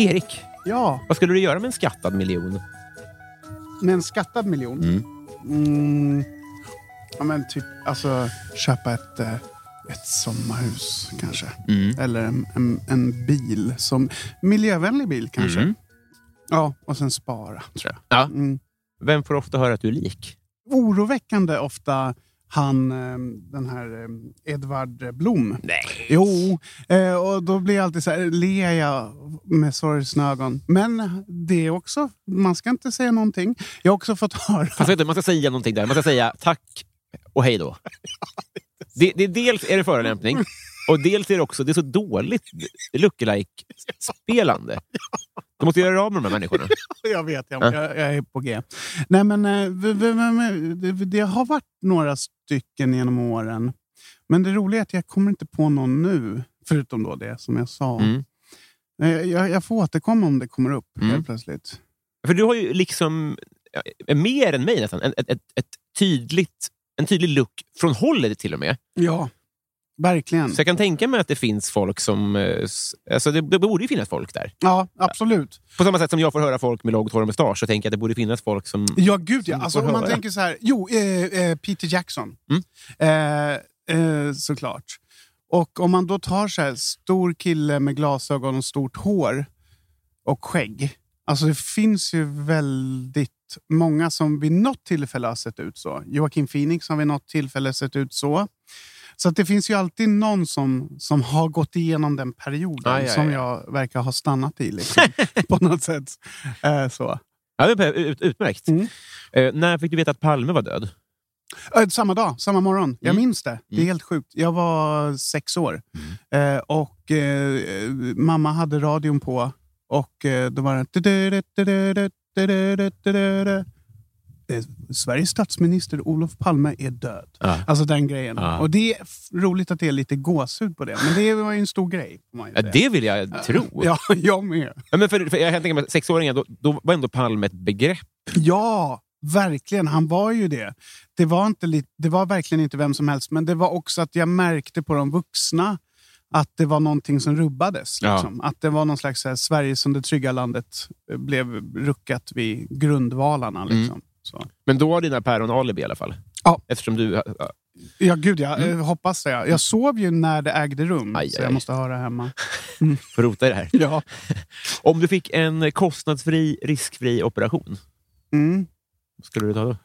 Speaker 3: Erik,
Speaker 4: Ja,
Speaker 3: vad skulle du göra med en skattad miljon?
Speaker 4: med en skattad miljon.
Speaker 3: Mm.
Speaker 4: Mm, ja, men typ, alltså köpa ett, eh, ett sommarhus kanske.
Speaker 3: Mm.
Speaker 4: Eller en, en, en bil. som Miljövänlig bil kanske.
Speaker 3: Mm.
Speaker 4: Ja, och sen spara tror jag.
Speaker 3: Ja.
Speaker 4: Mm.
Speaker 3: Vem får ofta höra att du är lik?
Speaker 4: Oroväckande ofta han, eh, den här eh, Edvard Blom.
Speaker 3: Nej.
Speaker 4: Jo, eh, och då blir jag alltid så här, ler jag med sorgsna ögon. Men det är också, man ska inte säga någonting. Jag har också fått höra...
Speaker 3: Fast du, man ska säga någonting där. Man ska säga tack och hej då. <laughs> Det, det, dels är det förolämpning och dels är det också det är så dåligt lookalike-spelande. <laughs> Du måste göra dig av med de här människorna. <laughs>
Speaker 4: Jag vet, jag,
Speaker 3: Ja.
Speaker 4: jag, jag är på G. Nej, men, eh, det, har varit några stycken genom åren. Men det roliga är att jag kommer inte på någon nu. Förutom då det som jag sa.
Speaker 3: Mm.
Speaker 4: Eh, Jag, jag får återkomma om det kommer upp
Speaker 3: Mm.
Speaker 4: helt plötsligt.
Speaker 3: För du har ju liksom, ja, mer än mig nästan, ett, ett, ett, ett tydligt, en tydlig look från hållet till och med.
Speaker 4: Ja, verkligen.
Speaker 3: Så jag kan tänka mig att det finns folk som... eh, Alltså det, det borde ju finnas folk där.
Speaker 4: Ja, absolut.
Speaker 3: På samma sätt som jag får höra folk med lågt hår och mustasch, så tänker jag att det borde finnas folk som...
Speaker 4: Ja, gud ja. Alltså, om man tänker så här. Jo, eh, eh, Peter Jackson.
Speaker 3: Mm.
Speaker 4: Eh, eh, såklart. Och om man då tar så här, stor kille med glasögon och stort hår och skägg. Alltså det finns ju väldigt många som vid något tillfälle har sett ut så. Joaquin Phoenix har vid något tillfälle sett ut så. Så det finns ju alltid någon som, som har gått igenom den perioden
Speaker 3: Aj, aj,
Speaker 4: som
Speaker 3: aj.
Speaker 4: jag verkar ha stannat i. Liksom, <laughs> på något sätt. Eh, så.
Speaker 3: Ja, ut, utmärkt.
Speaker 4: Mm.
Speaker 3: Eh, när fick du veta att Palme var död?
Speaker 4: Äh, Samma dag, samma morgon. Jag
Speaker 3: Mm.
Speaker 4: minns det. Det är
Speaker 3: Mm.
Speaker 4: helt sjukt. Jag var sex år eh, och eh, mamma hade radion på och eh, då var det... Eh, Sveriges statsminister Olof Palme är död.
Speaker 3: Ja.
Speaker 4: Alltså den grejen.
Speaker 3: Ja.
Speaker 4: Och det är roligt att det är lite gåshud på det. Men det var ju en stor grej.
Speaker 3: Ja, det vill jag tro. <laughs>
Speaker 4: Ja, jag med.
Speaker 3: Ja, men för, för jag mig att sexåringar, då, då var ändå Palme ett begrepp.
Speaker 4: Ja, verkligen. Han var ju det. Det var, inte det var verkligen inte vem som helst, men det var också att jag märkte på de vuxna att det var någonting som rubbades.
Speaker 3: Ja.
Speaker 4: Liksom. Att det var någon slags här, Sverige som det trygga landet eh, blev ruckat vid grundvalarna.
Speaker 3: Mm.
Speaker 4: Så.
Speaker 3: Men då har dina päron alibi i alla fall.
Speaker 4: Ja.
Speaker 3: Eftersom du... ja,
Speaker 4: Ja, gud ja. Mm. Hoppas det. Jag sov ju när det ägde rum,
Speaker 3: Aj,
Speaker 4: så
Speaker 3: aj.
Speaker 4: jag måste höra hemma. <laughs>
Speaker 3: får rota i det här. <laughs>
Speaker 4: Ja.
Speaker 3: Om du fick en kostnadsfri, riskfri operation,
Speaker 4: Mm.
Speaker 3: vad skulle du ta då?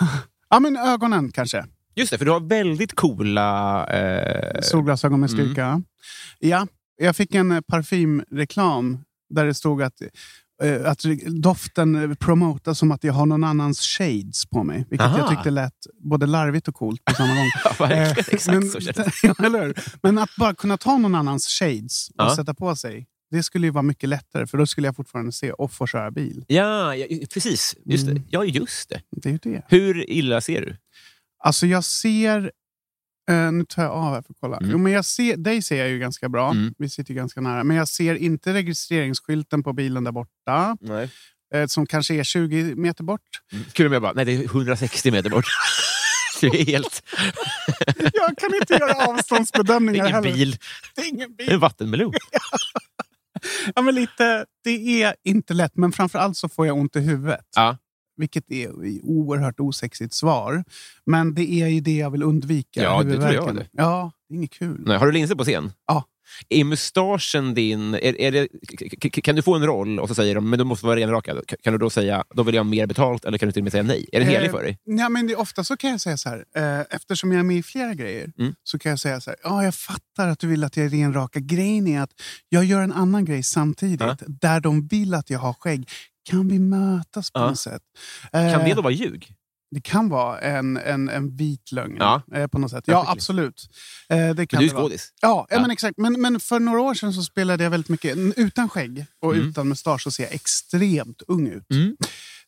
Speaker 3: <laughs>
Speaker 4: ja, men ögonen kanske.
Speaker 3: Just det, för du har väldigt coola... Eh,
Speaker 4: Solglasögon med
Speaker 3: Mm.
Speaker 4: styrka. Ja, jag fick en eh, parfymreklam där det stod att, eh, att doften promotas som att jag har någon annans shades på mig. Vilket
Speaker 3: Aha.
Speaker 4: jag tyckte lät både larvigt och coolt på samma gång. <laughs>
Speaker 3: ja,
Speaker 4: Eh,
Speaker 3: exakt
Speaker 4: men,
Speaker 3: så <laughs>
Speaker 4: ja, att bara kunna ta någon annans shades och
Speaker 3: Ja.
Speaker 4: sätta på sig. Det skulle ju vara mycket lättare, för då skulle jag fortfarande se och få köra bil.
Speaker 3: Ja, ja, precis. Just
Speaker 4: Mm.
Speaker 3: Ja, just det.
Speaker 4: Det är det.
Speaker 3: Hur illa ser du?
Speaker 4: Alltså jag ser... Eh, nu tar jag av här för att kolla.
Speaker 3: Mm.
Speaker 4: Jo, men jag ser, dig ser jag ju ganska bra.
Speaker 3: Mm.
Speaker 4: Vi sitter ganska nära. Men jag ser inte registreringsskylten på bilen där borta. Eh, som kanske är 20 meter bort.
Speaker 3: Kul om jag bara, nej det är 160 meter bort. <laughs> Är helt... <laughs>
Speaker 4: Jag kan inte göra
Speaker 3: Det är
Speaker 4: avståndsbedömningar
Speaker 3: ingen
Speaker 4: heller.
Speaker 3: bil,
Speaker 4: Det är ingen
Speaker 3: det är
Speaker 4: bil.
Speaker 3: en vattenmelon. <laughs>
Speaker 4: Ja, men lite, det är inte lätt, men framför allt så får jag ont i huvudet.
Speaker 3: Ja.
Speaker 4: Vilket är ett oerhört osexigt svar. Men det är ju det jag vill undvika.
Speaker 3: Ja, det tror jag det.
Speaker 4: Ja, det är inget kul.
Speaker 3: Nej, har du linser på scen?
Speaker 4: Ja.
Speaker 3: Är mustaschen din... Är, är det, kan du få en roll och så säger de men du måste vara renrakad? Kan du då säga då vill jag ha mer betalt eller kan du till och med säga nej? Är den helig
Speaker 4: Eh,
Speaker 3: för dig?
Speaker 4: Ja, men det, ofta så kan jag säga så här, eh, eftersom jag är med i flera grejer,
Speaker 3: Mm.
Speaker 4: så kan jag säga så här, ja, jag fattar att du vill att jag är renraka. Grejen är att jag gör en annan grej samtidigt,
Speaker 3: Ja.
Speaker 4: där de vill att jag har skägg. Kan vi mötas på
Speaker 3: Ja.
Speaker 4: något sätt?
Speaker 3: Kan
Speaker 4: Eh,
Speaker 3: det då vara ljug?
Speaker 4: det kan vara en, en, en vit lögn
Speaker 3: Ja.
Speaker 4: eh, på något sätt.
Speaker 3: Ja,
Speaker 4: absolut. Eh, det
Speaker 3: Men
Speaker 4: kan
Speaker 3: du är skådis.
Speaker 4: Ja, ja. Men exakt. Men, men för några år sedan så spelade jag väldigt mycket utan skägg och
Speaker 3: Mm.
Speaker 4: utan mustasch så ser jag extremt ung ut.
Speaker 3: Mm.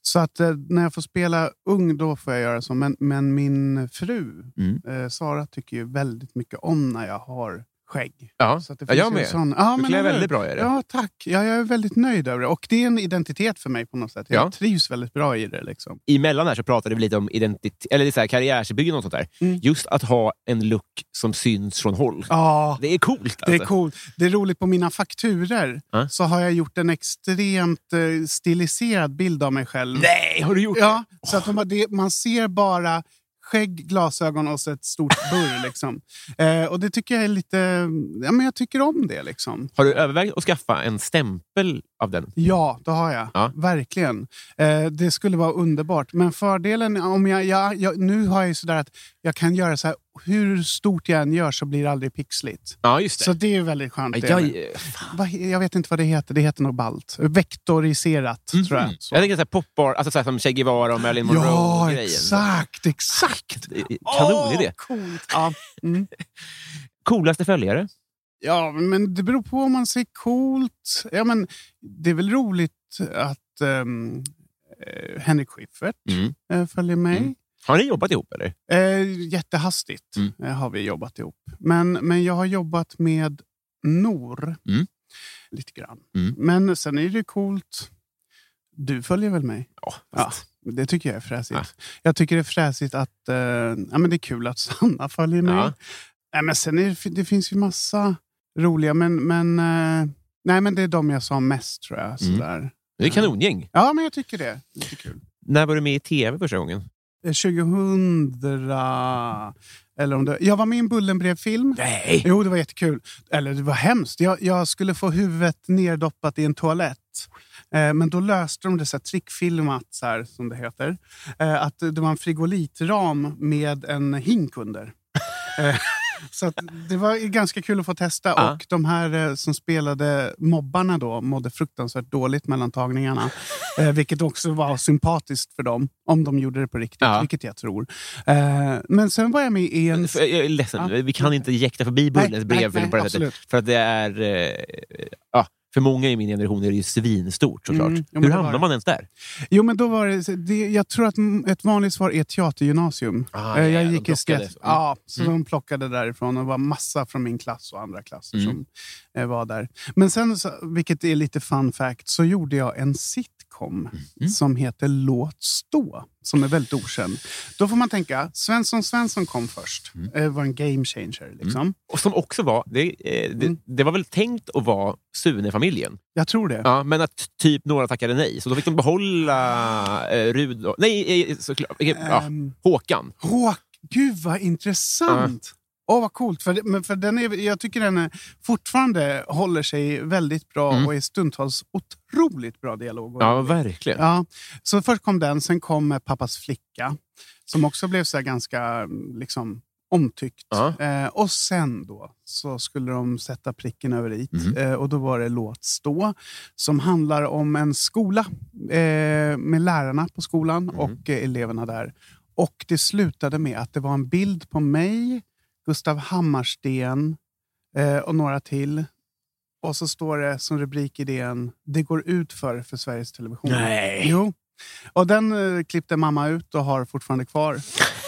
Speaker 4: Så att eh, när jag får spela ung då får jag göra så. Men, men min fru
Speaker 3: Mm.
Speaker 4: eh, Sara tycker ju väldigt mycket om när jag har skägg.
Speaker 3: Ja,
Speaker 4: Så att det
Speaker 3: ja jag
Speaker 4: finns ju
Speaker 3: med.
Speaker 4: en Sån, ja,
Speaker 3: Du
Speaker 4: men
Speaker 3: klär väldigt bra i det.
Speaker 4: Ja, tack. Ja, jag är väldigt nöjd över det. Och det är en identitet för mig på något sätt. Jag
Speaker 3: Ja.
Speaker 4: trivs väldigt bra i det. Liksom.
Speaker 3: Emellan här så pratade vi lite om identitet, eller det är så här, karriärsbyggen och sånt där.
Speaker 4: Mm.
Speaker 3: Just att ha en look som syns från håll.
Speaker 4: Ja,
Speaker 3: Det är coolt. Alltså.
Speaker 4: det är coolt. Det är roligt, på mina fakturer
Speaker 3: Ja.
Speaker 4: så har jag gjort en extremt eh, stiliserad bild av mig själv.
Speaker 3: Nej, har du gjort
Speaker 4: Ja, så att de, det, man ser bara skägg, glasögon och så ett stort <laughs> burr. Liksom. Eh, och det tycker jag är lite... Ja, men jag tycker om det. Liksom.
Speaker 3: Har du övervägt att skaffa en stämpel av den?
Speaker 4: Ja, det har jag.
Speaker 3: Ja.
Speaker 4: Verkligen. Eh, det skulle vara underbart. Men fördelen, om jag, jag, jag, nu har jag ju sådär att jag kan göra så här, hur stort jag än gör så blir det aldrig pixligt.
Speaker 3: Ja, just det.
Speaker 4: Så det är väldigt skönt. Vad he- jag vet inte vad det heter. Det heter nog balt. Vektoriserat, tror jag. Så.
Speaker 3: Jag tänker så här popbar, alltså så här som Che Guevara och Marilyn
Speaker 4: Ja,
Speaker 3: Monroe-grejen.
Speaker 4: exakt, exakt.
Speaker 3: Kanonidé.
Speaker 4: Åh, coolt. Ja. Mm. <laughs>
Speaker 3: Coolaste följare?
Speaker 4: ja, men det beror på om man ser coolt. Ja, men det är väl roligt att um, Henrik Schyffert
Speaker 3: Mm.
Speaker 4: eh, följer mig.
Speaker 3: Mm. Har ni jobbat ihop eller?
Speaker 4: Eh, jättehastigt
Speaker 3: Mm.
Speaker 4: eh, har vi jobbat ihop. Men, men jag har jobbat med Nor
Speaker 3: Mm.
Speaker 4: lite grann.
Speaker 3: Mm.
Speaker 4: Men sen är det coolt. Du följer väl mig?
Speaker 3: Ja,
Speaker 4: Ja, det tycker jag är fräsigt.
Speaker 3: Ja.
Speaker 4: Jag tycker det är fräsigt att... Eh, ja, men det är kul att <laughs> Sanna följer mig.
Speaker 3: Ja.
Speaker 4: Nej, men sen är det, det finns ju massa roliga, men, men, eh, nej, men det är de jag sa mest tror jag.
Speaker 3: Mm.
Speaker 4: Sådär.
Speaker 3: Det är kanongäng.
Speaker 4: Ja, men jag tycker det. Lite kul.
Speaker 3: När var du med i tv första gången?
Speaker 4: Eh, 2000... Eller om det, jag var med i en Bullenbrev-film.
Speaker 3: Nej!
Speaker 4: Jo, det var jättekul. Eller det var hemskt. Jag, jag skulle få huvudet neddoppat i en toalett. Eh, men då löste de det så här trickfilmat, så här, som det heter. Eh, att det var en frigolitram med en hink under. <laughs> så att det var ganska kul att få testa.
Speaker 3: Ja.
Speaker 4: Och de här eh, som spelade mobbarna då mådde fruktansvärt dåligt mellan tagningarna. <laughs> Eh, vilket också var sympatiskt för dem, om de gjorde det på riktigt.
Speaker 3: Ja.
Speaker 4: Vilket jag tror. Eh, men sen var jag med i en...
Speaker 3: Jag är ledsen,
Speaker 4: Ja.
Speaker 3: vi kan inte jäkta förbi Bullens
Speaker 4: nej,
Speaker 3: brevfilm
Speaker 4: nej, absolut.
Speaker 3: För att det är... Eh, för många i min generation är det ju svinstort såklart.
Speaker 4: Mm, jo,
Speaker 3: Hur hamnar man ens där?
Speaker 4: Jo, men då var det, det, jag tror att ett vanligt svar är teatergymnasium.
Speaker 3: Ah,
Speaker 4: Eh,
Speaker 3: ja,
Speaker 4: jag
Speaker 3: de
Speaker 4: gick i sketch.
Speaker 3: Mm.
Speaker 4: Ja, så
Speaker 3: Mm.
Speaker 4: de plockade därifrån och det var massa från min klass och andra klasser
Speaker 3: Mm.
Speaker 4: som eh, var där. Men sen, vilket är lite fun fact, så gjorde jag en sitcom
Speaker 3: Mm.
Speaker 4: som heter Låt stå, som är väldigt okänd. Då får man tänka, Svensson Svensson kom först.
Speaker 3: Mm.
Speaker 4: Eh, var en game changer. Liksom.
Speaker 3: Och som också var, det, eh, det,
Speaker 4: Mm.
Speaker 3: det var väl tänkt att vara Sune-familjen.
Speaker 4: Jag tror det.
Speaker 3: Ja, men att typ några tackade nej. Så då fick de behålla eh, Rud... Nej, eh, såklart. Ja,
Speaker 4: Ehm,
Speaker 3: Håkan.
Speaker 4: Håk, gud vad intressant! Åh, vad coolt. För, för den är, jag tycker den är, fortfarande håller sig väldigt bra
Speaker 3: Mm.
Speaker 4: och är stundtals otroligt bra dialog.
Speaker 3: Ja, verkligen.
Speaker 4: ja, så först kom den, sen kom eh, Pappas flicka. Som också blev så ganska mm, liksom, omtyckt.
Speaker 3: Ja.
Speaker 4: Eh, och sen då så skulle de sätta pricken över i.
Speaker 3: Mhm.
Speaker 4: Eh, och då var det Låt stå. Som handlar om en skola eh, med lärarna på skolan
Speaker 3: Mhm.
Speaker 4: och eh, eleverna där. Och det slutade med att det var en bild på mig, Gustav Hammarsten eh, och några till. Och så står det som rubrik i DN, det går ut för för Sveriges Television.
Speaker 3: Nej.
Speaker 4: Jo. Och den eh, klippte mamma ut och har fortfarande kvar.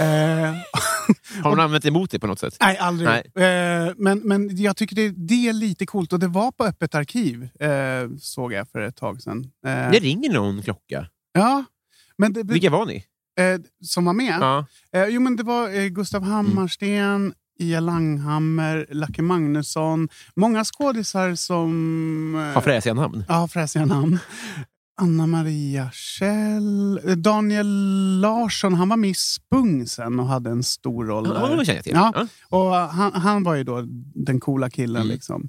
Speaker 4: eh, <laughs>
Speaker 3: Har hon använt emot det på något sätt?
Speaker 4: nej, aldrig.
Speaker 3: Nej.
Speaker 4: Eh, men, men jag tycker det, det är lite coolt och det var på Öppet arkiv, eh, såg jag för ett tag sedan. Eh,
Speaker 3: Det ringer någon klocka.
Speaker 4: ja, men det,
Speaker 3: Vilka var ni?
Speaker 4: som var med?
Speaker 3: Ja.
Speaker 4: Jo, men det var Gustav Hammarsten, Ia Langhammer, Lacke Magnusson. Många skådisar som... eh,
Speaker 3: Har fräsiga namn.
Speaker 4: Ja, fräsiga namn. Anna Maria Kjell. eh, Daniel Larsson, han var med i Spung sen och hade en stor roll
Speaker 3: Ja, det känner jag till.
Speaker 4: Ja. Och han, han var ju då den coola killen.
Speaker 3: Mm.
Speaker 4: Liksom.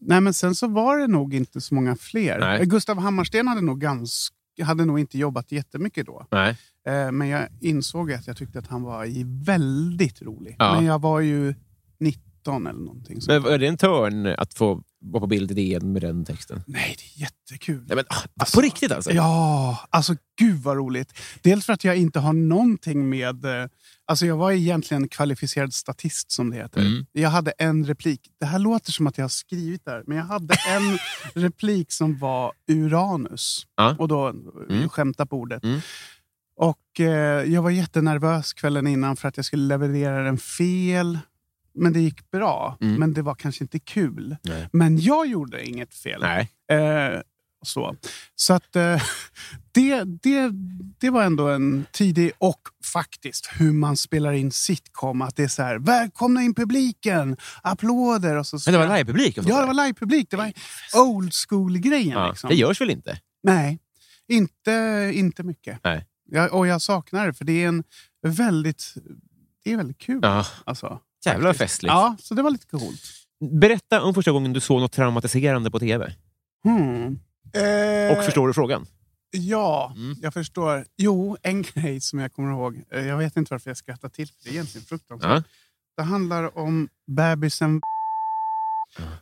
Speaker 4: Nej, men sen så var det nog inte så många fler.
Speaker 3: Nej.
Speaker 4: Gustav Hammarsten hade nog, ganska, hade nog inte jobbat jättemycket då.
Speaker 3: Nej.
Speaker 4: Eh, Men jag insåg att jag tyckte att han var väldigt rolig.
Speaker 3: Ja.
Speaker 4: Men jag var ju 19 eller någonting.
Speaker 3: Men är det en törn att få vara på bild i DN med den texten?
Speaker 4: Nej, det är jättekul.
Speaker 3: Nej, men, ah,
Speaker 4: Alltså,
Speaker 3: på riktigt alltså?
Speaker 4: Ja, alltså gud vad roligt. Dels för att jag inte har någonting med... eh, Alltså jag var egentligen kvalificerad statist som det heter.
Speaker 3: Mm.
Speaker 4: Jag hade en replik. Det här låter som att jag har skrivit där. Men jag hade en <laughs> replik som var Uranus.
Speaker 3: Ja.
Speaker 4: Och då
Speaker 3: Mm.
Speaker 4: skämta på ordet.
Speaker 3: Mm.
Speaker 4: Och eh, jag var jättenervös kvällen innan för att jag skulle leverera den fel. men det gick bra.
Speaker 3: Mm.
Speaker 4: Men det var kanske inte kul.
Speaker 3: Nej.
Speaker 4: Men jag gjorde inget fel. Eh, så så att, eh, <laughs> det, det, det var ändå en tidig... Och faktiskt hur man spelar in sitcom. Att det är så här, välkomna in publiken, applåder. Och så
Speaker 3: Men det var livepublik?
Speaker 4: Ja, det var livepublik. Det var old school-grejen.
Speaker 3: Ja,
Speaker 4: liksom.
Speaker 3: Det görs väl inte?
Speaker 4: Nej, inte, inte mycket.
Speaker 3: Nej.
Speaker 4: Jag, och jag saknar det, för det är en väldigt, det är väldigt kul.
Speaker 3: Ja.
Speaker 4: Alltså, faktiskt.
Speaker 3: festligt.
Speaker 4: Ja, så det var lite coolt.
Speaker 3: Berätta om första gången du såg något traumatiserande på tv.
Speaker 4: Hmm. Eh,
Speaker 3: Och förstår du frågan?
Speaker 4: Ja,
Speaker 3: Mm.
Speaker 4: jag förstår. Jo, en grej som jag kommer ihåg. Eh, Jag vet inte varför jag skrattar till, för det är egentligen fruktansvärt.
Speaker 3: Ja.
Speaker 4: Det handlar om bebisen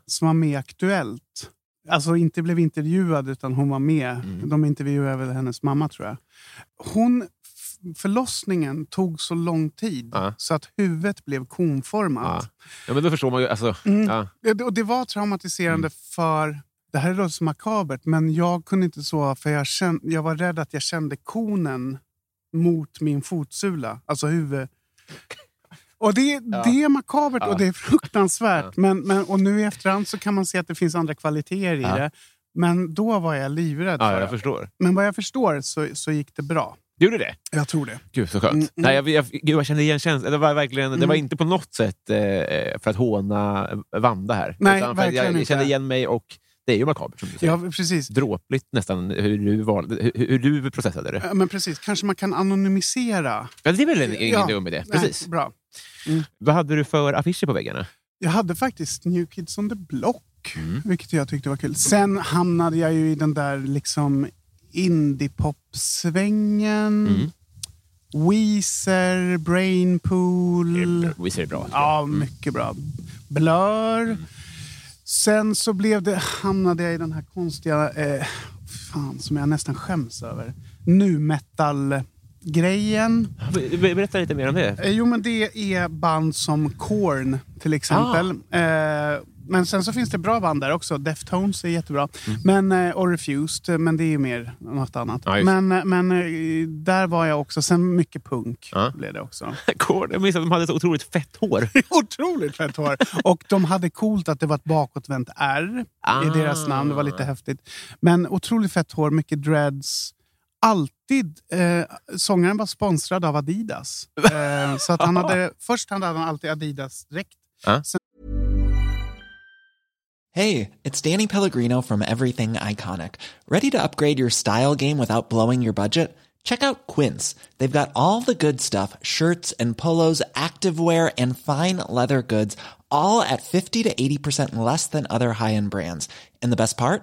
Speaker 4: som var med i Aktuellt. Alltså inte blev intervjuad, utan hon var med.
Speaker 3: Mm.
Speaker 4: De intervjuade väl hennes mamma, tror jag. Hon, förlossningen tog så lång tid
Speaker 3: Ja.
Speaker 4: så att huvudet blev konformat.
Speaker 3: Ja. ja, men då förstår man ju. Alltså,
Speaker 4: Mm. Det, och det var traumatiserande
Speaker 3: Mm.
Speaker 4: för... Det här låter så makabert, men jag kunde inte sova för jag, kände, jag var rädd att jag kände konen mot min fotsula. Alltså huvud... Och det, det är makabert
Speaker 3: Ja.
Speaker 4: och det är fruktansvärt.
Speaker 3: Ja.
Speaker 4: Men, men, och nu i efterhand så kan man se att det finns andra kvaliteter i
Speaker 3: Ja.
Speaker 4: det. Men då var jag livrädd
Speaker 3: ja, jag
Speaker 4: det.
Speaker 3: förstår.
Speaker 4: Men vad jag förstår så, så gick det bra.
Speaker 3: Gjorde det?
Speaker 4: Jag tror det.
Speaker 3: Gud, så skönt.
Speaker 4: Mm, mm.
Speaker 3: Nej, jag, jag, gud, jag kände igen känslan. Det var, verkligen, det var
Speaker 4: Mm.
Speaker 3: inte på något sätt eh, för att håna Vanda här.
Speaker 4: Nej, verkligen
Speaker 3: jag, jag kände igen mig och det är ju makabert som du säger.
Speaker 4: Ja, precis.
Speaker 3: Dråpligt nästan hur du, valde, hur, hur du processade det.
Speaker 4: Ja, Men precis. Kanske man kan anonymisera.
Speaker 3: Ja, det är väl en, ingen
Speaker 4: Ja.
Speaker 3: dum idé?
Speaker 4: Nej,
Speaker 3: Precis.
Speaker 4: Bra.
Speaker 3: Vad hade du för affischer på väggarna?
Speaker 4: Jag hade faktiskt New Kids on the Block,
Speaker 3: Mm.
Speaker 4: vilket jag tyckte var kul. Sen hamnade jag ju i den där liksom indiepop-svängen.
Speaker 3: Mm.
Speaker 4: Weezer, Brainpool.
Speaker 3: Visst är bra?
Speaker 4: Ja, mycket bra. Blur.
Speaker 3: Mm.
Speaker 4: Sen så blev det, hamnade jag i den här konstiga, eh, fan som jag nästan skäms över. Nu metal-grejen.
Speaker 3: Be- Berätta lite mer om det.
Speaker 4: Eh, Jo, men det är band som Korn till exempel. Eh, men sen så finns det bra band där också. Deftones är jättebra. Men, eh, och Refused, men det är ju mer något annat.
Speaker 3: Just
Speaker 4: men men där var jag också. Sen mycket punk
Speaker 3: Ja.
Speaker 4: blev det också. <laughs>
Speaker 3: Kord, jag minns att de hade så otroligt fett hår. <laughs>
Speaker 4: Otroligt fett hår! Och de hade coolt att det var ett bakåtvänt R
Speaker 3: Ah.
Speaker 4: i deras namn. Det var lite häftigt. Men otroligt fett hår, mycket dreads. Alltid. Eh, sångaren var sponsrad av Adidas. <laughs> Eh, så att han hade, först hade han alltid Adidas-dräkt.
Speaker 5: Hey, it's Danny Pellegrino from Everything Iconic. Ready to upgrade your style game without blowing your budget? Check out Quince. They've got all the good stuff shirts and polos, activewear, and fine leather goods, all at 50 to 80% less than other high end brands. And the best part?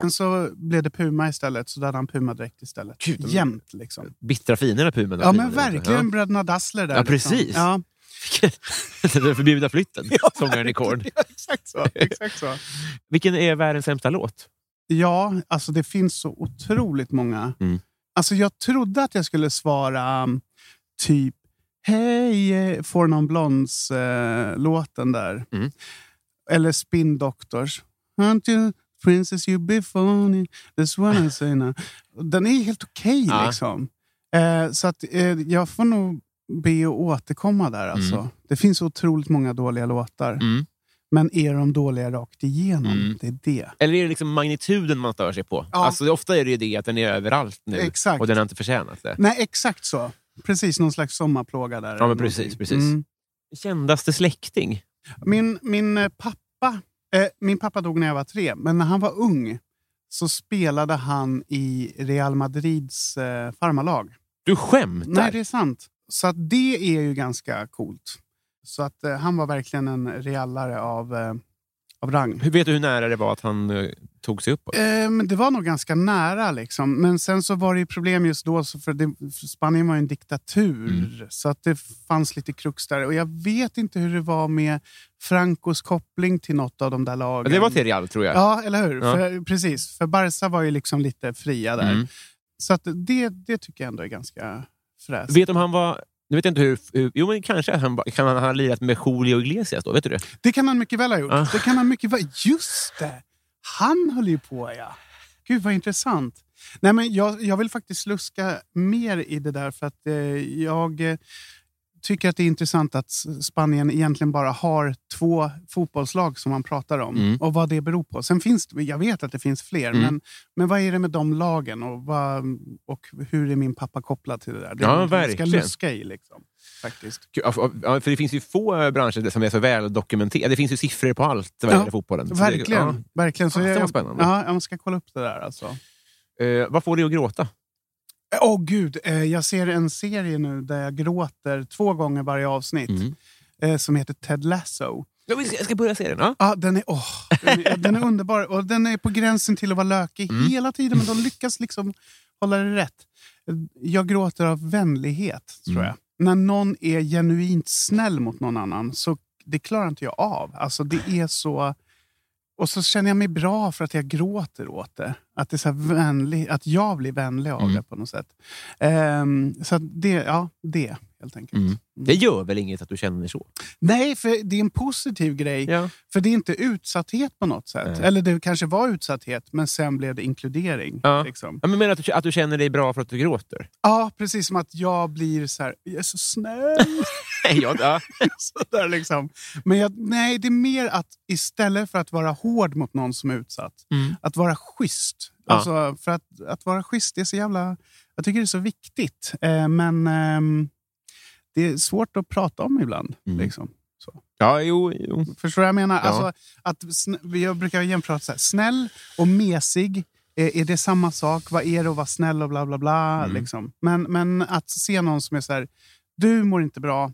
Speaker 4: Sen så blev det Puma istället, så då hade han Puma-dräkt istället.
Speaker 3: Gud,
Speaker 4: Jämt liksom.
Speaker 3: Bittra finerna Pumen.
Speaker 4: Ja men verkligen bröderna Dassler där.
Speaker 3: Ja,
Speaker 4: liksom.
Speaker 3: precis.
Speaker 4: Ja. <laughs>
Speaker 3: Den förbjudna flytten, <laughs> sångaren i Korn. <laughs>
Speaker 4: ja, exakt så. Exakt så.
Speaker 3: Vilken är världens sämsta låt?
Speaker 4: Ja, alltså det finns så otroligt många.
Speaker 3: Mm.
Speaker 4: Alltså jag trodde att jag skulle svara um, typ Hej, eh, Four Non Blondes eh, låten där.
Speaker 3: Mm.
Speaker 4: Eller Spin Doctors. Aren't you princess you be funny? That's what I say now. Den är helt okej
Speaker 3: Ja.
Speaker 4: liksom. Eh, så att eh, jag får nog be att återkomma där alltså.
Speaker 3: Mm.
Speaker 4: Det finns otroligt många dåliga låtar.
Speaker 3: Mm.
Speaker 4: Men är de dåliga rakt igenom?
Speaker 3: Mm.
Speaker 4: Det är det.
Speaker 3: Eller är det liksom magnituden man stör sig på?
Speaker 4: Ja.
Speaker 3: Alltså, ofta är det ju det att den är överallt nu
Speaker 4: Exakt.
Speaker 3: och den har inte förtjänat det.
Speaker 4: Nej, exakt så. Precis, någon slags sommarplåga där.
Speaker 3: Ja, men precis,
Speaker 4: någonting.
Speaker 3: precis.
Speaker 4: Mm.
Speaker 3: Kändaste släkting?
Speaker 4: Min, min eh, pappa Eh, min pappa dog när jag var tre, men när han var ung så spelade han i Real Madrids eh, farmarlag.
Speaker 3: Du skämtar?
Speaker 4: Nej, det är sant. Så att det är ju ganska coolt. Så att eh, han var verkligen en realare av, eh, av rang.
Speaker 3: Hur vet du hur nära det var att han eh, tog sig uppåt?
Speaker 4: Eh, det var nog ganska nära. Liksom. Men sen så var det ju problem just då, så för det, för Spanien var ju en diktatur.
Speaker 3: Mm.
Speaker 4: Så att det fanns lite krux där. Och jag vet inte hur det var med Francos koppling till något av de där lagen.
Speaker 3: Det var till Real, tror jag.
Speaker 4: Ja, eller hur?
Speaker 3: Ja.
Speaker 4: För, precis. För Barca var ju liksom lite fria där.
Speaker 3: Mm.
Speaker 4: Så det, det tycker jag ändå är ganska fräscht.
Speaker 3: Vet om han var... Nu vet jag inte hur... hur jo, men kanske han, kan han ha lirat med Julio Iglesias då? Vet du det?
Speaker 4: Det kan han mycket väl ha gjort.
Speaker 3: Ah.
Speaker 4: Det kan han mycket väl. Just det! Han höll ju på, ja. Gud, vad intressant. Nej, men jag, jag vill faktiskt sluska mer i det där för att eh, jag tycker att det är intressant att Spanien egentligen bara har två fotbollslag som man pratar om
Speaker 3: Mm.
Speaker 4: och vad det beror på. Sen finns det, jag vet att det finns fler,
Speaker 3: Mm.
Speaker 4: men, men vad är det med de lagen och, vad, och hur är min pappa kopplad till det där? Det är
Speaker 3: Ja, verkligen.
Speaker 4: ska luska i. Liksom, faktiskt.
Speaker 3: Ja, för- ja, det finns ju få eh, branscher som är så väl dokumenterade. Det finns ju siffror på allt vad
Speaker 4: Ja,
Speaker 3: gäller fotbollen. Så det-
Speaker 4: Verkligen. verkligen. Så
Speaker 3: Fan, det var spännande.
Speaker 4: Ja, jag ska kolla upp det där. Alltså.
Speaker 3: ja. Eh, vad får dig att gråta?
Speaker 4: Åh gud, eh, jag ser en serie nu där jag gråter två gånger varje avsnitt.
Speaker 3: Mm.
Speaker 4: Eh, som heter Ted Lasso.
Speaker 3: Jag ska- börja se den. Ja.
Speaker 4: Ja, den, är, åh, den, är, den är underbar och den är på gränsen till att vara lökig
Speaker 3: Mm.
Speaker 4: hela tiden. Men de lyckas liksom hålla det rätt. Jag gråter av vänlighet, tror
Speaker 3: Mm.
Speaker 4: jag. När någon är genuint snäll mot någon annan, så det klarar inte jag av. Alltså, det är så... Och så känner jag mig bra för att jag gråter åt det. Att, det är så vänlig, att jag blir vänlig av
Speaker 3: Mm.
Speaker 4: det på något sätt. Ehm, så det, ja, det helt enkelt.
Speaker 3: Mm. Det gör väl inget att du känner så?
Speaker 4: Nej, för det är en positiv grej.
Speaker 3: Ja.
Speaker 4: För det är inte utsatthet på något sätt.
Speaker 3: Nej.
Speaker 4: Eller det kanske var utsatthet, men sen blev det inkludering.
Speaker 3: Ja.
Speaker 4: Liksom.
Speaker 3: Ja, men menar att du, att du känner dig bra för att du gråter?
Speaker 4: Ja, precis som att jag blir så här, jag är så snäll. <laughs>
Speaker 3: ja, ja. <laughs>
Speaker 4: så där liksom. Men jag, nej, det är mer att istället för att vara hård mot någon som är utsatt,
Speaker 3: Mm.
Speaker 4: att vara schysst.
Speaker 3: Ja.
Speaker 4: Alltså, för att, att vara schysst, är så jävla... Jag tycker det är så viktigt. Eh, men ehm, det är svårt att prata om ibland.
Speaker 3: Mm.
Speaker 4: Liksom. Så.
Speaker 3: ja jo, jo.
Speaker 4: Förstår du vad jag menar?
Speaker 3: Ja.
Speaker 4: Alltså, att, jag brukar jämföra så här, snäll och mesig. Är, är det samma sak? Vad är det att vara snäll och bla bla bla?
Speaker 3: Mm.
Speaker 4: Liksom. Men, men att se någon som är så här, du mår inte bra.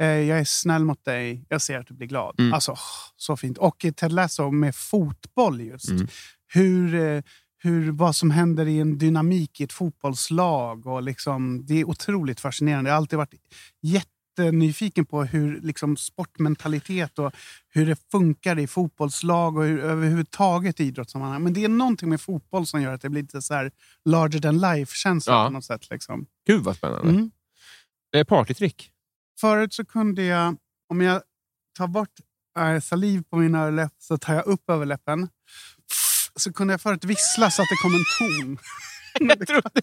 Speaker 4: Eh, jag är snäll mot dig. Jag ser att du blir glad.
Speaker 3: Mm.
Speaker 4: Alltså, så fint. Och Ted Lasso med fotboll just.
Speaker 3: Mm.
Speaker 4: Hur, eh, hur, vad som händer i en dynamik i ett fotbollslag. Och liksom, det är otroligt fascinerande. Jag har alltid varit jättenyfiken på hur liksom, sportmentalitet och hur det funkar i fotbollslag och hur, överhuvudtaget i idrottssammanhang. Men det är någonting med fotboll som gör att det blir lite så här larger than life-känsla
Speaker 3: Ja.
Speaker 4: på något sätt. Liksom.
Speaker 3: Gud vad spännande.
Speaker 4: Mm.
Speaker 3: Eh, partytrick?
Speaker 4: Förut så kunde jag, om jag tar bort äh, saliv på min överläpp så tar jag upp överläppen. Så kunde jag förut vissla så att det kom en ton. <laughs>
Speaker 3: Jag trodde...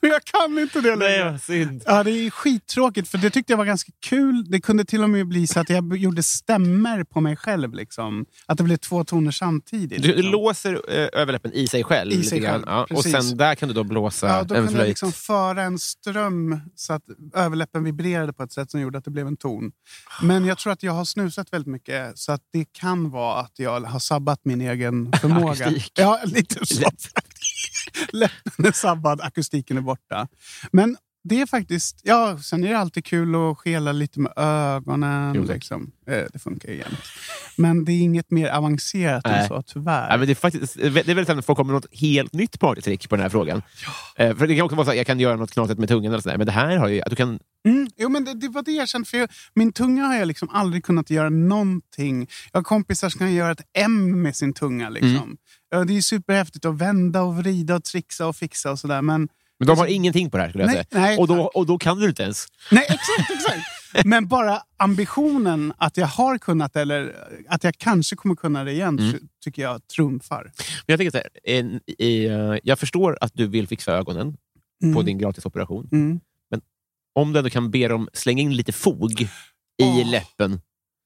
Speaker 4: Men <laughs> jag kan inte det längre. Ja, det är skittråkigt för det tyckte jag var ganska kul. Det kunde till och med bli så att jag gjorde stämmer på mig själv. Liksom. Att det blev två toner samtidigt.
Speaker 3: Du, du
Speaker 4: liksom.
Speaker 3: låser eh, överläppen i sig själv.
Speaker 4: I sig själv,
Speaker 3: ja. Och sen där kan du då blåsa
Speaker 4: Ja, då
Speaker 3: en
Speaker 4: kunde jag
Speaker 3: flöjt.
Speaker 4: liksom föra en ström så att överläppen vibrerade på ett sätt som gjorde att det blev en ton. Men jag tror att jag har snusat väldigt mycket så att det kan vara att jag har sabbat min egen förmåga. Ja, lite så. <laughs> Läppen är sabbad, akustiken är borta. Men det är faktiskt... Ja, sen är det alltid kul att skela lite med ögonen.
Speaker 3: Jo,
Speaker 4: liksom. Eh, Det funkar ju jämt. Men det är inget mer avancerat än
Speaker 3: Nej.
Speaker 4: så, tyvärr.
Speaker 3: Ja, men det, är faktiskt, det är väldigt sällan folk kommer med något helt nytt partytrick på den här frågan. Eh, för Det kan också vara så att jag kan göra något knatigt med tungan, eller sådär. men det här har ju... Att du kan,
Speaker 4: Mm, jo, men det, det var det jag kände. För jag, min tunga har jag liksom aldrig kunnat göra någonting. Jag har kompisar som kan göra ett M med sin tunga. Liksom.
Speaker 3: Mm.
Speaker 4: Ja, det är superhäftigt att vända och vrida och trixa och fixa och sådär. Men
Speaker 3: men de har ingenting på det här, skulle jag
Speaker 4: Nej,
Speaker 3: säga.
Speaker 4: nej,
Speaker 3: och, då, och då kan du inte ens.
Speaker 4: Nej, exakt, exakt. Men bara ambitionen att jag har kunnat eller att jag kanske kommer kunna det igen
Speaker 3: Mm.
Speaker 4: ty- tycker jag trumfar.
Speaker 3: Men jag, tänker så eh, jag förstår att du vill fixa ögonen
Speaker 4: Mm.
Speaker 3: på din gratisoperation.
Speaker 4: Mm.
Speaker 3: Om du ändå kan be dem slänga in lite fog i
Speaker 4: Åh.
Speaker 3: läppen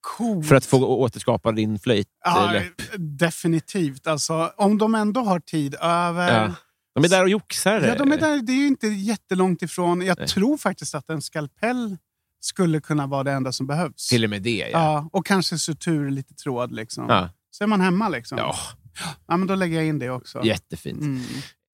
Speaker 4: Coolt.
Speaker 3: för att få återskapa din flöjt.
Speaker 4: Ja,
Speaker 3: eh, läpp.
Speaker 4: definitivt. Alltså, om de ändå har tid över.
Speaker 3: Ja. De är där och joxar.
Speaker 4: Ja, de är där, det är ju inte jättelångt ifrån. Jag
Speaker 3: Nej.
Speaker 4: tror faktiskt att en skalpell skulle kunna vara det enda som behövs.
Speaker 3: Till och med det, ja.
Speaker 4: ja. Och kanske sutur, lite tråd. Liksom.
Speaker 3: Ja.
Speaker 4: Så är man hemma. Liksom.
Speaker 3: ja.
Speaker 4: Ja, men då lägger jag in det också.
Speaker 3: Jättefint.
Speaker 4: Mm.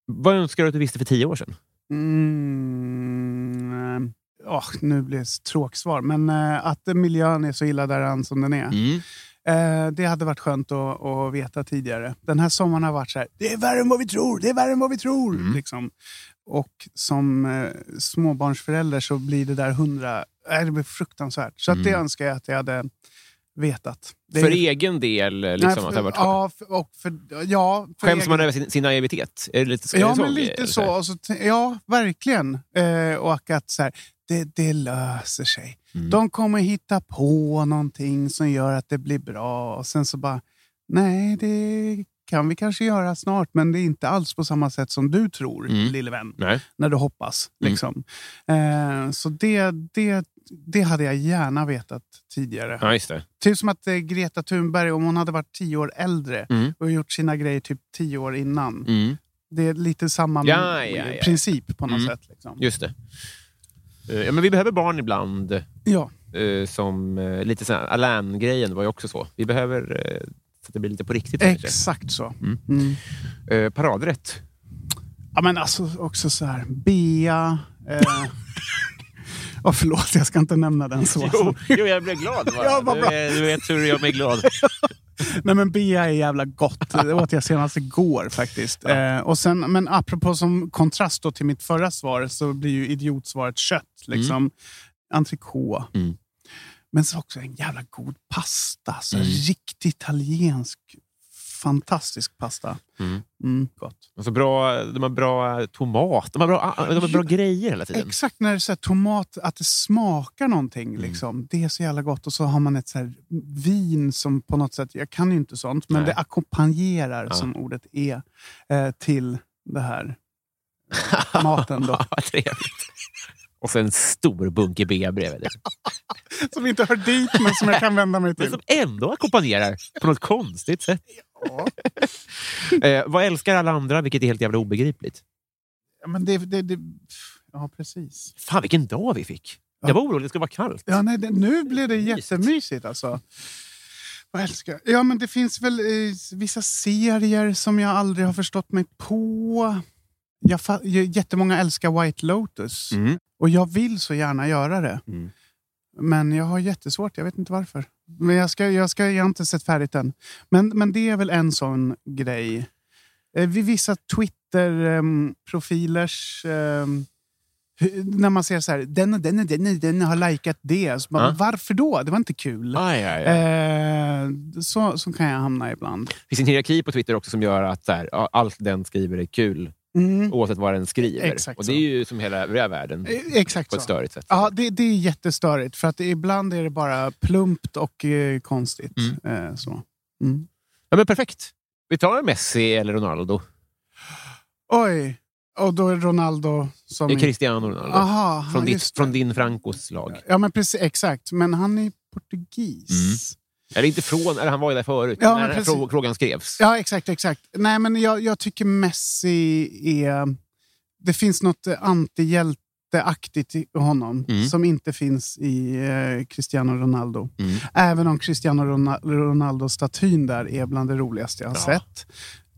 Speaker 3: Vad önskar du att du visste för tio år sedan?
Speaker 4: Mm, eh, åh, nu blir det ett tråksvar, men eh, att miljön är så illa däran som den är.
Speaker 3: Mm.
Speaker 4: Eh, det hade varit skönt att, att veta tidigare. Den här sommaren har varit så här, det är värre än vad vi tror, det är värre än vad vi tror.
Speaker 3: Mm.
Speaker 4: Liksom. Och som eh, småbarnsförälder så blir det där hundra, äh, det blir fruktansvärt. Så att det
Speaker 3: Mm.
Speaker 4: önskar jag att jag hade vetat. Det
Speaker 3: För
Speaker 4: är-
Speaker 3: egen del? Liksom,
Speaker 4: Nej,
Speaker 3: att det
Speaker 4: för,
Speaker 3: varit
Speaker 4: ja, för, och för, ja, för
Speaker 3: Skäms
Speaker 4: egen-
Speaker 3: man över sin, sin naivitet? Är det lite,
Speaker 4: Ja,
Speaker 3: så?
Speaker 4: men lite så.
Speaker 3: här?
Speaker 4: Och så ja, verkligen. Eh, och att så här, det, det löser sig.
Speaker 3: Mm.
Speaker 4: De kommer hitta på någonting som gör att det blir bra. Och sen så bara, nej, det kan vi kanske göra snart, men det är inte alls på samma sätt som du tror,
Speaker 3: Mm.
Speaker 4: lille vän.
Speaker 3: Nej.
Speaker 4: När du hoppas.
Speaker 3: Mm.
Speaker 4: Liksom. Eh, så det, det, det hade jag gärna vetat tidigare.
Speaker 3: Ja, just det.
Speaker 4: Typ som att eh, Greta Thunberg, om hon hade varit tio år äldre
Speaker 3: Mm.
Speaker 4: och gjort sina grejer typ tio år innan.
Speaker 3: Mm.
Speaker 4: Det är lite samma
Speaker 3: Ja, ja, ja.
Speaker 4: princip på något
Speaker 3: Mm.
Speaker 4: sätt. Liksom.
Speaker 3: Just det. Eh, Ja, men vi behöver barn ibland.
Speaker 4: Ja.
Speaker 3: eh, som eh, lite sån Alain-grejen var ju också så. Vi behöver eh, så att det blir lite på riktigt. kanske.
Speaker 4: Exakt så.
Speaker 3: Mm.
Speaker 4: Mm.
Speaker 3: Eh, paradrätt.
Speaker 4: Ja, men alltså också så här, Bea... Eh... <laughs> oh, förlåt, jag ska inte nämna den så. <laughs>
Speaker 3: Jo, jo, jag blev glad. <laughs>
Speaker 4: Ja, vad
Speaker 3: du,
Speaker 4: bra.
Speaker 3: eh, du vet hur jag mig glad. <laughs>
Speaker 4: Nej, men Bea är jävla gott. Det åt jag senast igår faktiskt. Eh, och sen, men apropå som kontrast till mitt förra svar så blir ju idiotsvaret kött. Liksom. Entrecote.
Speaker 3: Mm.
Speaker 4: Men så också en jävla god pasta. Så
Speaker 3: Mm.
Speaker 4: Riktigt italiensk, fantastisk pasta.
Speaker 3: Mm.
Speaker 4: Mm, gott.
Speaker 3: Och så bra, de har bra tomat. De har bra, de har bra grejer hela tiden.
Speaker 4: Exakt när det är tomat, att det smakar någonting.
Speaker 3: Mm.
Speaker 4: Liksom. Det är så jävla gott. Och så har man ett så vin som på något sätt, jag kan ju inte sånt, men
Speaker 3: Nej.
Speaker 4: det ackompanjerar,
Speaker 3: Ja.
Speaker 4: som ordet är, eh, till det här eh, maten. Då. <laughs>
Speaker 3: Vad trevligt. Och så en stor bunke bea bredvid. <laughs>
Speaker 4: Som inte hör dit, men som jag kan vända mig
Speaker 3: Men
Speaker 4: till.
Speaker 3: som ändå ackompanjerar på något konstigt sätt. Eh, vad älskar alla andra, vilket är helt jävla obegripligt?
Speaker 4: Ja, men det, det, det, ja, precis.
Speaker 3: Fan, vilken dag vi fick.
Speaker 4: Ja.
Speaker 3: Jag var orolig det skulle vara kallt.
Speaker 4: Ja, nej, det, nu blev det
Speaker 3: Mysigt.
Speaker 4: jättemysigt. Alltså. Vad älskar jag? Ja, men det finns väl eh, vissa serier som jag aldrig har förstått mig på. Jag jättemånga älskar White Lotus.
Speaker 3: Mm.
Speaker 4: Och jag vill så gärna göra det.
Speaker 3: Mm.
Speaker 4: Men jag har jättesvårt, jag vet inte varför. Men jag, ska, jag, ska, jag har inte sett färdigt än. Men, men det är väl en sån grej. Eh, vid vissa Twitter-profilers... när man ser så här, den och den och den, den har likat det. Så bara,
Speaker 3: Ja.
Speaker 4: Varför då? Det var inte kul.
Speaker 3: Aj, aj, aj.
Speaker 4: Eh, så, så kan jag hamna ibland.
Speaker 3: Det finns en hierarki på Twitter också som gör att så här, allt den skriver är kul,
Speaker 4: Mm.
Speaker 3: oavsett vad den skriver.
Speaker 4: Exakt
Speaker 3: och det är ju som hela övriga världen,
Speaker 4: Eh, Exakt
Speaker 3: på ett
Speaker 4: så.
Speaker 3: störigt sätt.
Speaker 4: Ja, det, det är jättestörigt. För att ibland är det bara plumpt och eh, konstigt. Eh, så. Mm.
Speaker 3: Ja, men perfekt. Vi tar Messi eller Ronaldo.
Speaker 4: Oj! Och då är Ronaldo som...
Speaker 3: Det är Cristiano Ronaldo.
Speaker 4: Aha,
Speaker 3: från, ditt, från din Francos lag.
Speaker 4: Ja, men precis. Exakt. Men han är portugis.
Speaker 3: Eller inte från, eller han var ju där förut,
Speaker 4: Ja,
Speaker 3: när den här frågan skrevs.
Speaker 4: Ja, exakt. exakt. Nej, men jag, jag tycker Messi är... Det finns något eh, antihjälteaktigt i honom
Speaker 3: Mm.
Speaker 4: som inte finns i eh, Cristiano Ronaldo.
Speaker 3: Mm.
Speaker 4: Även om Cristiano Rona- Ronaldo-statyn där är bland det roligaste jag har
Speaker 3: Ja.
Speaker 4: sett.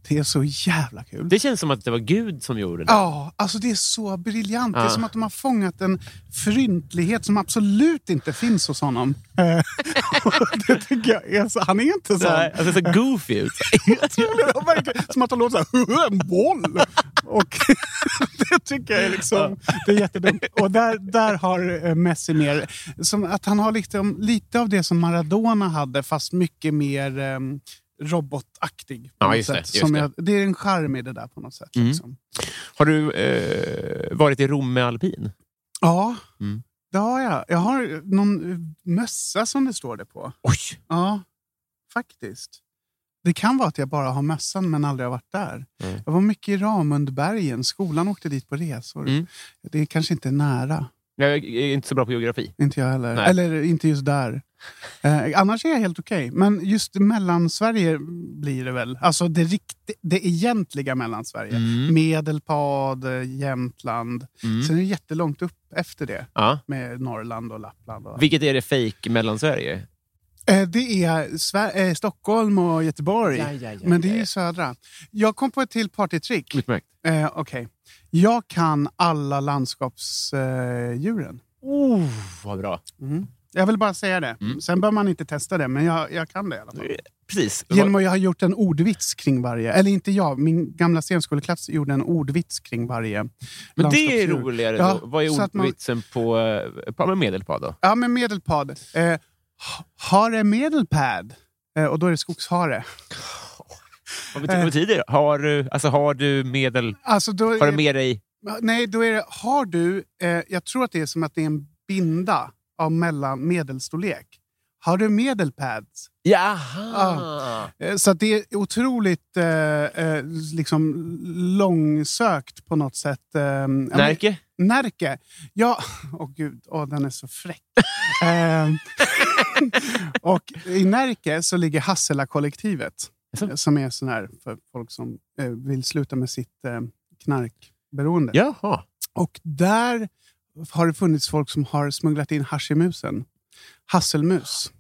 Speaker 4: Det är så jävla kul.
Speaker 3: Det känns som att det var Gud som gjorde det.
Speaker 4: Ja, alltså det är så briljant. Det är
Speaker 3: Ja.
Speaker 4: som att de har fångat en fryntlighet som absolut inte finns hos honom. <laughs> Det tycker jag är så, han är inte sån.
Speaker 3: Nej, alltså, det ser goofy ut. <laughs>
Speaker 4: Ja. Som att han låter såhär, en boll! Och <laughs> det tycker jag är liksom, det är jättedumt. Och där, där har eh, Messi mer, som att han har lite, lite av det som Maradona hade fast mycket mer um, robotaktig. På
Speaker 3: Ja, just det, just det.
Speaker 4: Jag, det är en charm i det där på något sätt.
Speaker 3: Mm.
Speaker 4: Liksom.
Speaker 3: Har du eh, varit i Rom med alpin?
Speaker 4: Ja,
Speaker 3: Mm.
Speaker 4: det har jag. Jag har någon eh, mössa som det står det på.
Speaker 3: Oj!
Speaker 4: Ja, faktiskt. Det kan vara att jag bara har mössan men aldrig har varit där.
Speaker 3: Mm.
Speaker 4: Jag var mycket i Ramundbergen. Skolan åkte dit på resor.
Speaker 3: Mm.
Speaker 4: Det är kanske inte nära.
Speaker 3: Jag är inte så bra på geografi.
Speaker 4: Inte jag heller.
Speaker 3: Nej.
Speaker 4: Eller inte just där. Eh, annars är jag helt okej. Men just Mellansverige blir det väl. Alltså det, rikt- det egentliga Mellansverige.
Speaker 3: Mm.
Speaker 4: Medelpad, eh, Jämtland.
Speaker 3: Mm.
Speaker 4: Sen är det jättelångt upp efter det.
Speaker 3: Ja.
Speaker 4: Med Norrland och Lappland. Och...
Speaker 3: Vilket är det fake Mellansverige?
Speaker 4: Eh, Det är Sver- eh, Stockholm och Göteborg.
Speaker 3: Ja, ja, ja,
Speaker 4: men det är ju södra. Jag kom på ett till partytrick.
Speaker 3: Utmärkt.
Speaker 4: Eh, Okej. Jag kan alla landskapsdjuren. Eh, djuren.
Speaker 3: Oh, vad bra.
Speaker 4: jag vill bara säga det.
Speaker 3: Mm.
Speaker 4: Sen bör man inte testa det, men jag, jag kan det i alla fall.
Speaker 3: Precis.
Speaker 4: Genom att jag har gjort en ordvits kring varje. Eller inte jag, min gamla scenskoleklass gjorde en ordvits kring varje
Speaker 3: Men det är roligare.
Speaker 4: Ja,
Speaker 3: då. Vad är
Speaker 4: att man-
Speaker 3: ordvitsen på, eh, på med medelpad då?
Speaker 4: Ja, men medelpad. Eh, ha- hare medelpad. Eh, och då är det skogshare.
Speaker 3: Vad betyder, vad betyder det? Har du, alltså, har du medel...
Speaker 4: Alltså då
Speaker 3: Har du med dig...
Speaker 4: Nej, då är det... Har du... Eh, jag tror att det är som att det är en binda av mellan medelstorlek. Har du medelpads?
Speaker 3: Jaha!
Speaker 4: Eh, Så det är otroligt eh, eh, liksom långsökt på något sätt. Eh, ja,
Speaker 3: Närke?
Speaker 4: Närke. Ja, <laughs> åh gud, åh, den är så fräck. <laughs> Ehm, <laughs> och I Närke så ligger Hassela-kollektivet.
Speaker 3: Jaså?
Speaker 4: Som är sån här för folk som eh, vill sluta med sitt eh, knarkberoende.
Speaker 3: Jaha.
Speaker 4: Och där har det funnits folk som har smugglat in hasch i musen. Hasselmus.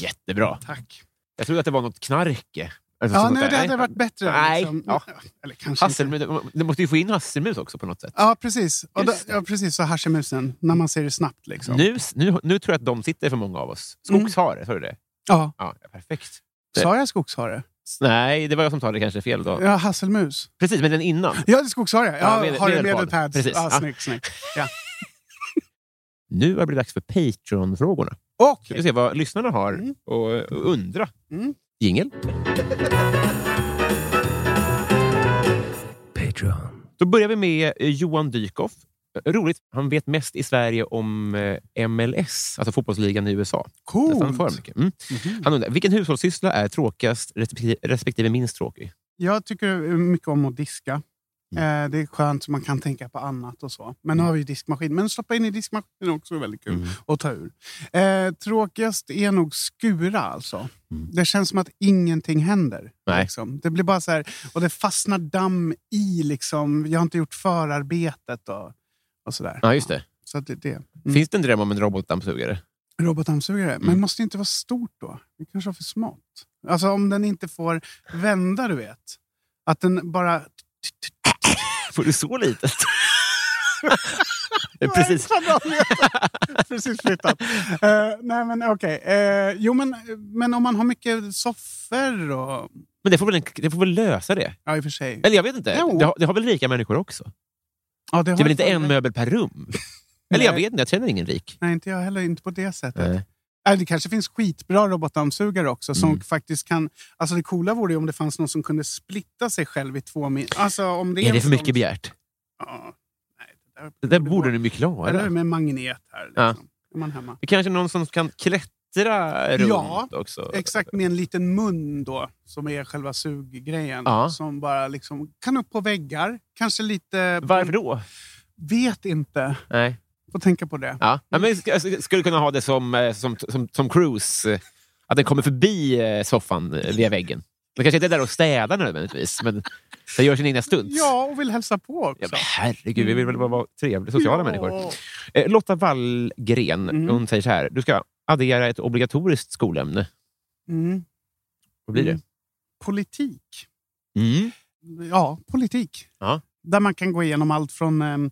Speaker 3: Jättebra.
Speaker 4: Tack.
Speaker 3: Jag trodde att det var något knarke. Alltså,
Speaker 4: Ja, nej, det hade varit bättre.
Speaker 3: Nej.
Speaker 4: liksom.
Speaker 3: Ja.
Speaker 4: Eller kanske inte.
Speaker 3: Hasselmus, du måste ju få in hasselmus också på något sätt.
Speaker 4: Ja, precis. Och då, ja, precis. Så hasch i musen. När man ser det snabbt. Liksom.
Speaker 3: Nu, nu, nu tror jag att de sitter för många av oss. Skogshare, sa du det?
Speaker 4: Ja.
Speaker 3: Ja, perfekt.
Speaker 4: Sa jag skogshare?
Speaker 3: Nej, det var jag som det kanske fel då.
Speaker 4: Ja, hasselmus.
Speaker 3: Precis, men den innan.
Speaker 4: Ja, det är skogshare.
Speaker 3: Ja,
Speaker 4: Ja, har du
Speaker 3: medelpad. Precis.
Speaker 4: Ja. snyggt, snyggt. Ja. <laughs>
Speaker 3: Nu har det blivit dags för Patreon-frågorna.
Speaker 4: Och,
Speaker 3: Ska vi se vad lyssnarna har
Speaker 4: Mm.
Speaker 3: och, och undra.
Speaker 4: Mm.
Speaker 3: Jingel. Då börjar vi med eh, Johan Dykhoff. Roligt. Han vet mest i Sverige om eh, MLS, alltså fotbollsligan i USA. För
Speaker 4: coolt.
Speaker 3: mycket. Mm.
Speaker 4: Mhm.
Speaker 3: Han undrar, vilken hushållssyssla är tråkigast respektive, minst tråkig?
Speaker 4: Jag tycker mycket om att diska.
Speaker 3: Mm.
Speaker 4: Eh, det är skönt så man kan tänka på annat och så. Men nu har vi ju diskmaskin. Men stoppa in i diskmaskinen är också väldigt kul.
Speaker 3: Mm.
Speaker 4: Och ta ur. Eh, tråkigast är nog skura alltså.
Speaker 3: Mm.
Speaker 4: Det känns som att ingenting händer.
Speaker 3: Nej.
Speaker 4: Liksom. Det blir bara så här, och det fastnar damm i. Liksom. Jag har inte gjort förarbetet och, och sådär.
Speaker 3: Ja, just det.
Speaker 4: Så det, det. Mm.
Speaker 3: Finns det en dröm om en robotdammsugare?
Speaker 4: Robotdammsugare.
Speaker 3: Mm.
Speaker 4: Men måste inte vara stort då. Det kanske är för smått. Alltså om den inte får vända, du vet. Att den bara... <laughs>
Speaker 3: Får du så litet? <laughs> Precis. <laughs>
Speaker 4: Precis flyttat. Eh, nej, men okej. Eh, jo, men, men om man har mycket soffor och...
Speaker 3: Men det får, väl det får väl lösa det?
Speaker 4: Ja, i och för sig.
Speaker 3: Eller jag vet inte. Det har, det har väl rika människor också?
Speaker 4: Ja,
Speaker 3: Det är
Speaker 4: har
Speaker 3: väl inte en möbel per rum? <laughs> Eller jag vet inte, jag känner ingen rik.
Speaker 4: Nej, inte jag heller. Inte på det sättet.
Speaker 3: Nej.
Speaker 4: Nej, det kanske finns skitbra robotdammsugare också som
Speaker 3: Mm.
Speaker 4: faktiskt kan... Alltså det coola vore om det fanns någon som kunde splitta sig själv i två min... Alltså om det
Speaker 3: Är det
Speaker 4: en
Speaker 3: för mycket
Speaker 4: sån-
Speaker 3: begärt?
Speaker 4: Ja, nej, det där,
Speaker 3: Det där
Speaker 4: borde
Speaker 3: ni ju klara.
Speaker 4: Eller med magnet här.
Speaker 3: Ja.
Speaker 4: Liksom. Är man hemma.
Speaker 3: Det är kanske någon som kan klättra runt
Speaker 4: Ja,
Speaker 3: också.
Speaker 4: Exakt, med en liten mun då, som är själva suggrejen.
Speaker 3: Ja.
Speaker 4: Som bara liksom kan upp på väggar. Kanske lite...
Speaker 3: Varför då?
Speaker 4: Vet inte.
Speaker 3: Nej.
Speaker 4: Får tänka på det.
Speaker 3: Ja. Ja, men skulle kunna ha det som, eh, som, som, som Cruise. eh, Att den kommer förbi eh, soffan via väggen. Den kanske inte är där och städar nödvändigtvis, men den gör sin egna stunts.
Speaker 4: Ja, och vill hälsa på också.
Speaker 3: Ja, herregud, vi vill väl vara trevliga, sociala
Speaker 4: Ja.
Speaker 3: människor. Lotta Wallgren
Speaker 4: Mm.
Speaker 3: hon säger så här. Du ska addera ett obligatoriskt skolämne.
Speaker 4: Mm.
Speaker 3: Vad blir det?
Speaker 4: Mm. Politik.
Speaker 3: Mm.
Speaker 4: Ja, politik.
Speaker 3: Ja.
Speaker 4: Där man kan gå igenom allt från... ehm,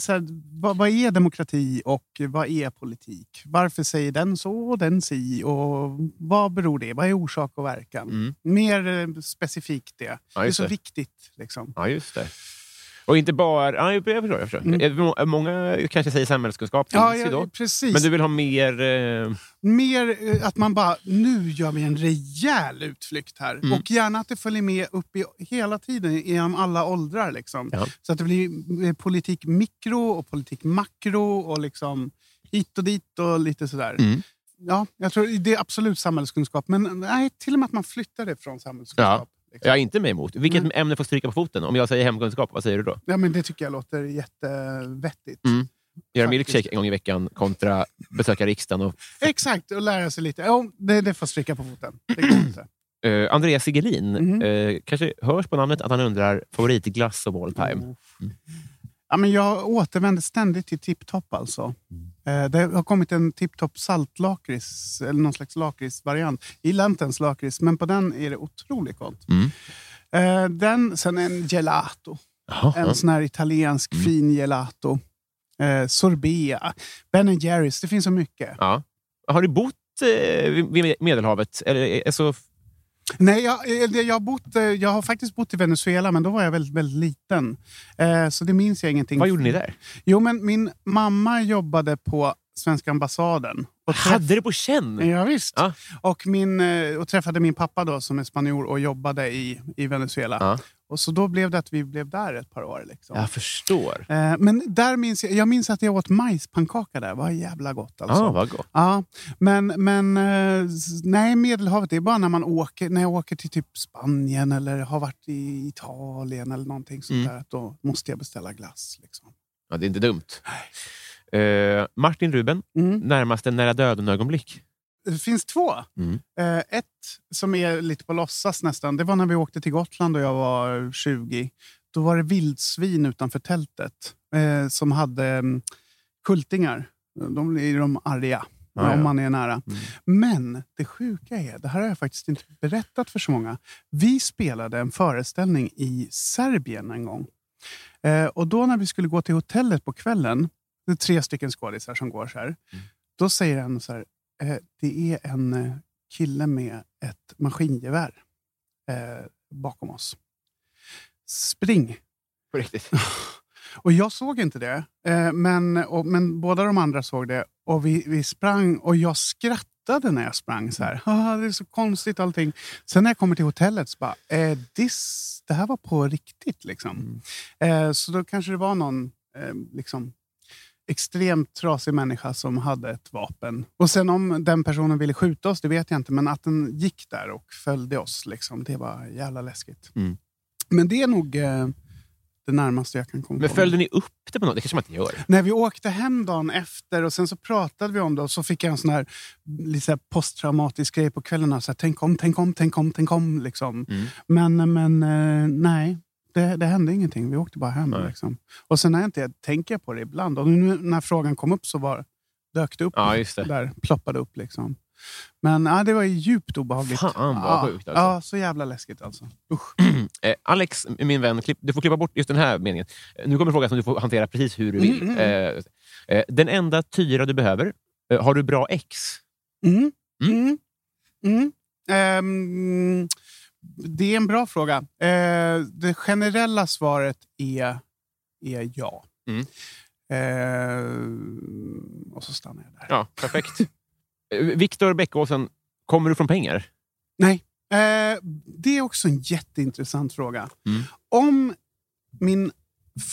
Speaker 4: så här, vad, vad är demokrati och vad är politik? Varför säger den så och den si? Och vad beror det? Vad är orsak och verkan?
Speaker 3: Mm.
Speaker 4: Mer eh, specifikt det. det är så
Speaker 3: det.
Speaker 4: viktigt. Liksom.
Speaker 3: Ja, just det. Och inte bara... Ja, jag förstår. Jag förstår.
Speaker 4: Mm.
Speaker 3: Eh, må- Många kanske säger samhällskunskap. Finns
Speaker 4: Ja,
Speaker 3: ju
Speaker 4: ja,
Speaker 3: då.
Speaker 4: precis.
Speaker 3: Men du vill ha mer... Eh,
Speaker 4: Mer eh, att man bara, nu gör vi en rejäl utflykt här.
Speaker 3: Mm.
Speaker 4: Och gärna att det följer med upp i, hela tiden, genom alla åldrar. Liksom.
Speaker 3: Ja.
Speaker 4: Så att det blir eh, politik mikro och politik makro och liksom hit och dit och lite sådär.
Speaker 3: Mm.
Speaker 4: Ja, jag tror det är absolut samhällskunskap. Men nej, till och med att man flyttar det från samhällskunskap. Liksom.
Speaker 3: jag är inte med emot. Vilket
Speaker 4: Mm.
Speaker 3: ämne får stryka på foten? Om jag säger hemkunskap, vad säger du då?
Speaker 4: Ja, men det tycker jag låter jättevettigt.
Speaker 3: Mm. Göra milkshake en gång i veckan kontra besöka riksdagen. Och,
Speaker 4: Exakt, och lära sig lite. Ja, det, det får stryka på foten. <clears throat>
Speaker 3: Eh, Andreas Sigelin
Speaker 4: Mhm.
Speaker 3: eh, kanske hörs på namnet att han undrar favoritglass of all time.
Speaker 4: Oh. Ja, men jag återvänder ständigt till tipptopp. Alltså.
Speaker 3: Mm.
Speaker 4: Eh, det har kommit en tipptopp saltlakrits, eller någon slags lakritsvariant. Jag gillar inte ens lakrits, men på den är det otroligt gott.
Speaker 3: Mm.
Speaker 4: Eh, den, sen en gelato.
Speaker 3: Jaha.
Speaker 4: En sån här italiensk
Speaker 3: Mm.
Speaker 4: fin gelato. Eh, sorbet, Ben Jerrys. Det finns så mycket.
Speaker 3: Ja. Har du bott vid- vid Medelhavet? Eller, alltså,
Speaker 4: Nej, jag, eh, jag, har bott, eh, jag har faktiskt bott i Venezuela, men då var jag väldigt, väldigt liten. Eh, så det minns jag ingenting.
Speaker 3: vad gjorde ni där?
Speaker 4: Jo, men min mamma jobbade på svenska ambassaden. Och träff-
Speaker 3: Hade det på känn?
Speaker 4: Ja, visst.
Speaker 3: Ja.
Speaker 4: Och, min, och träffade min pappa då, som är spanjor och jobbade i, i Venezuela.
Speaker 3: Ja.
Speaker 4: Och så då blev det att vi blev där ett par år. Liksom.
Speaker 3: Jag förstår.
Speaker 4: Eh, men där minns jag, jag minns att jag åt majspannkaka där. Var jävla gott. Alltså.
Speaker 3: Ja, vad gott.
Speaker 4: Ja, men, men eh, nej, Medelhavet, det är bara när man åker, när jag åker till typ Spanien eller har varit i Italien eller någonting sånt
Speaker 3: Mm.
Speaker 4: där. Då måste jag beställa glass. Liksom.
Speaker 3: Ja, det är inte dumt. Eh, Martin Ruben,
Speaker 4: Mm.
Speaker 3: närmaste nära döden-ögonblick?
Speaker 4: Det finns två.
Speaker 3: Mm.
Speaker 4: Eh, ett som är lite på låtsas nästan. Det var när vi åkte till Gotland och jag var 20. Då var det vildsvin utanför tältet eh, som hade mm, kultingar. De är de arga
Speaker 3: Ja,
Speaker 4: om
Speaker 3: ja.
Speaker 4: man är nära.
Speaker 3: Mm.
Speaker 4: Men det sjuka är, det här har jag faktiskt inte berättat för så många. Vi spelade en föreställning i Serbien en gång. Eh, och då när vi skulle gå till hotellet på kvällen, det är tre stycken skådisar som går så här. Då säger en så här, det är en eh, kille med ett maskingevär eh, bakom oss. Spring!
Speaker 3: På riktigt? <laughs>
Speaker 4: Och jag såg inte det, eh, men, och, men båda de andra såg det. Och vi, vi sprang och jag skrattade när jag sprang. så här. <laughs> Ah, Det är så konstigt allting. Sen när jag kommer till hotellet så bara, eh, this, det här var på riktigt. Liksom. Eh, så då kanske det var någon eh, liksom, extremt trasig människa som hade ett vapen. Och sen om den personen ville skjuta oss, det vet jag inte. Men att den gick där och följde oss, liksom, det var jävla läskigt.
Speaker 3: Mm.
Speaker 4: Men det är nog eh, det närmaste jag kan komma
Speaker 3: Men
Speaker 4: på.
Speaker 3: följde ni upp det på något? Det kanske man inte gör?
Speaker 4: När vi åkte hem dagen efter och sen så pratade vi om det och så fick jag en sån här, här posttraumatisk grej på kvällarna. Så här, tänk om, tänk om, tänk om, tänk om. Liksom.
Speaker 3: Mm.
Speaker 4: Men, men eh, nej, det, det hände ingenting. Vi åkte bara hem. Liksom. Och sen när jag inte tänker på det ibland. Och nu när frågan kom upp så var, dök det upp.
Speaker 3: Ja, just det.
Speaker 4: Där, ploppade upp. Liksom. Men ja, det var djupt obehagligt.
Speaker 3: Fan, vad
Speaker 4: ja,
Speaker 3: sjukt, alltså.
Speaker 4: Ja, så jävla läskigt alltså. <clears throat>
Speaker 3: Eh, Alex, min vän, klipp, du får klippa bort just den här meningen. Eh, Nu kommer en fråga som du får hantera precis hur du vill.
Speaker 4: Mm, mm,
Speaker 3: Eh, eh, den enda tyra du behöver. Eh, har du bra ex?
Speaker 4: Mm.
Speaker 3: Mm.
Speaker 4: Mm. Mm. Det är en bra fråga. Eh, det generella svaret är, är ja.
Speaker 3: Mm.
Speaker 4: Eh, och så stannar jag där.
Speaker 3: Ja, perfekt. Eh, Viktor Bäckåsen, kommer du från pengar?
Speaker 4: Nej, eh, det är också en jätteintressant fråga.
Speaker 3: Mm.
Speaker 4: Om min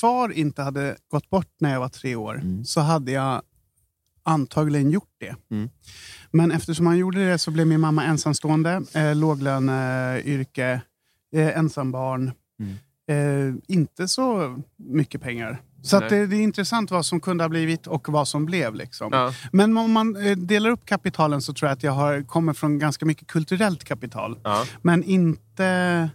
Speaker 4: far inte hade gått bort när jag var tre år
Speaker 3: Mm.
Speaker 4: så hade jag antagligen gjort det.
Speaker 3: Mm.
Speaker 4: Men eftersom han gjorde det så blev min mamma ensamstående, eh, låglöneyrke, eh, ensambarn.
Speaker 3: Mm.
Speaker 4: Eh, inte så mycket pengar. Så det, det är intressant vad som kunde ha blivit och vad som blev. Liksom.
Speaker 3: Ja.
Speaker 4: Men om man eh, delar upp kapitalen så tror jag att jag har, kommer från ganska mycket kulturellt kapital.
Speaker 3: Ja.
Speaker 4: Men inte,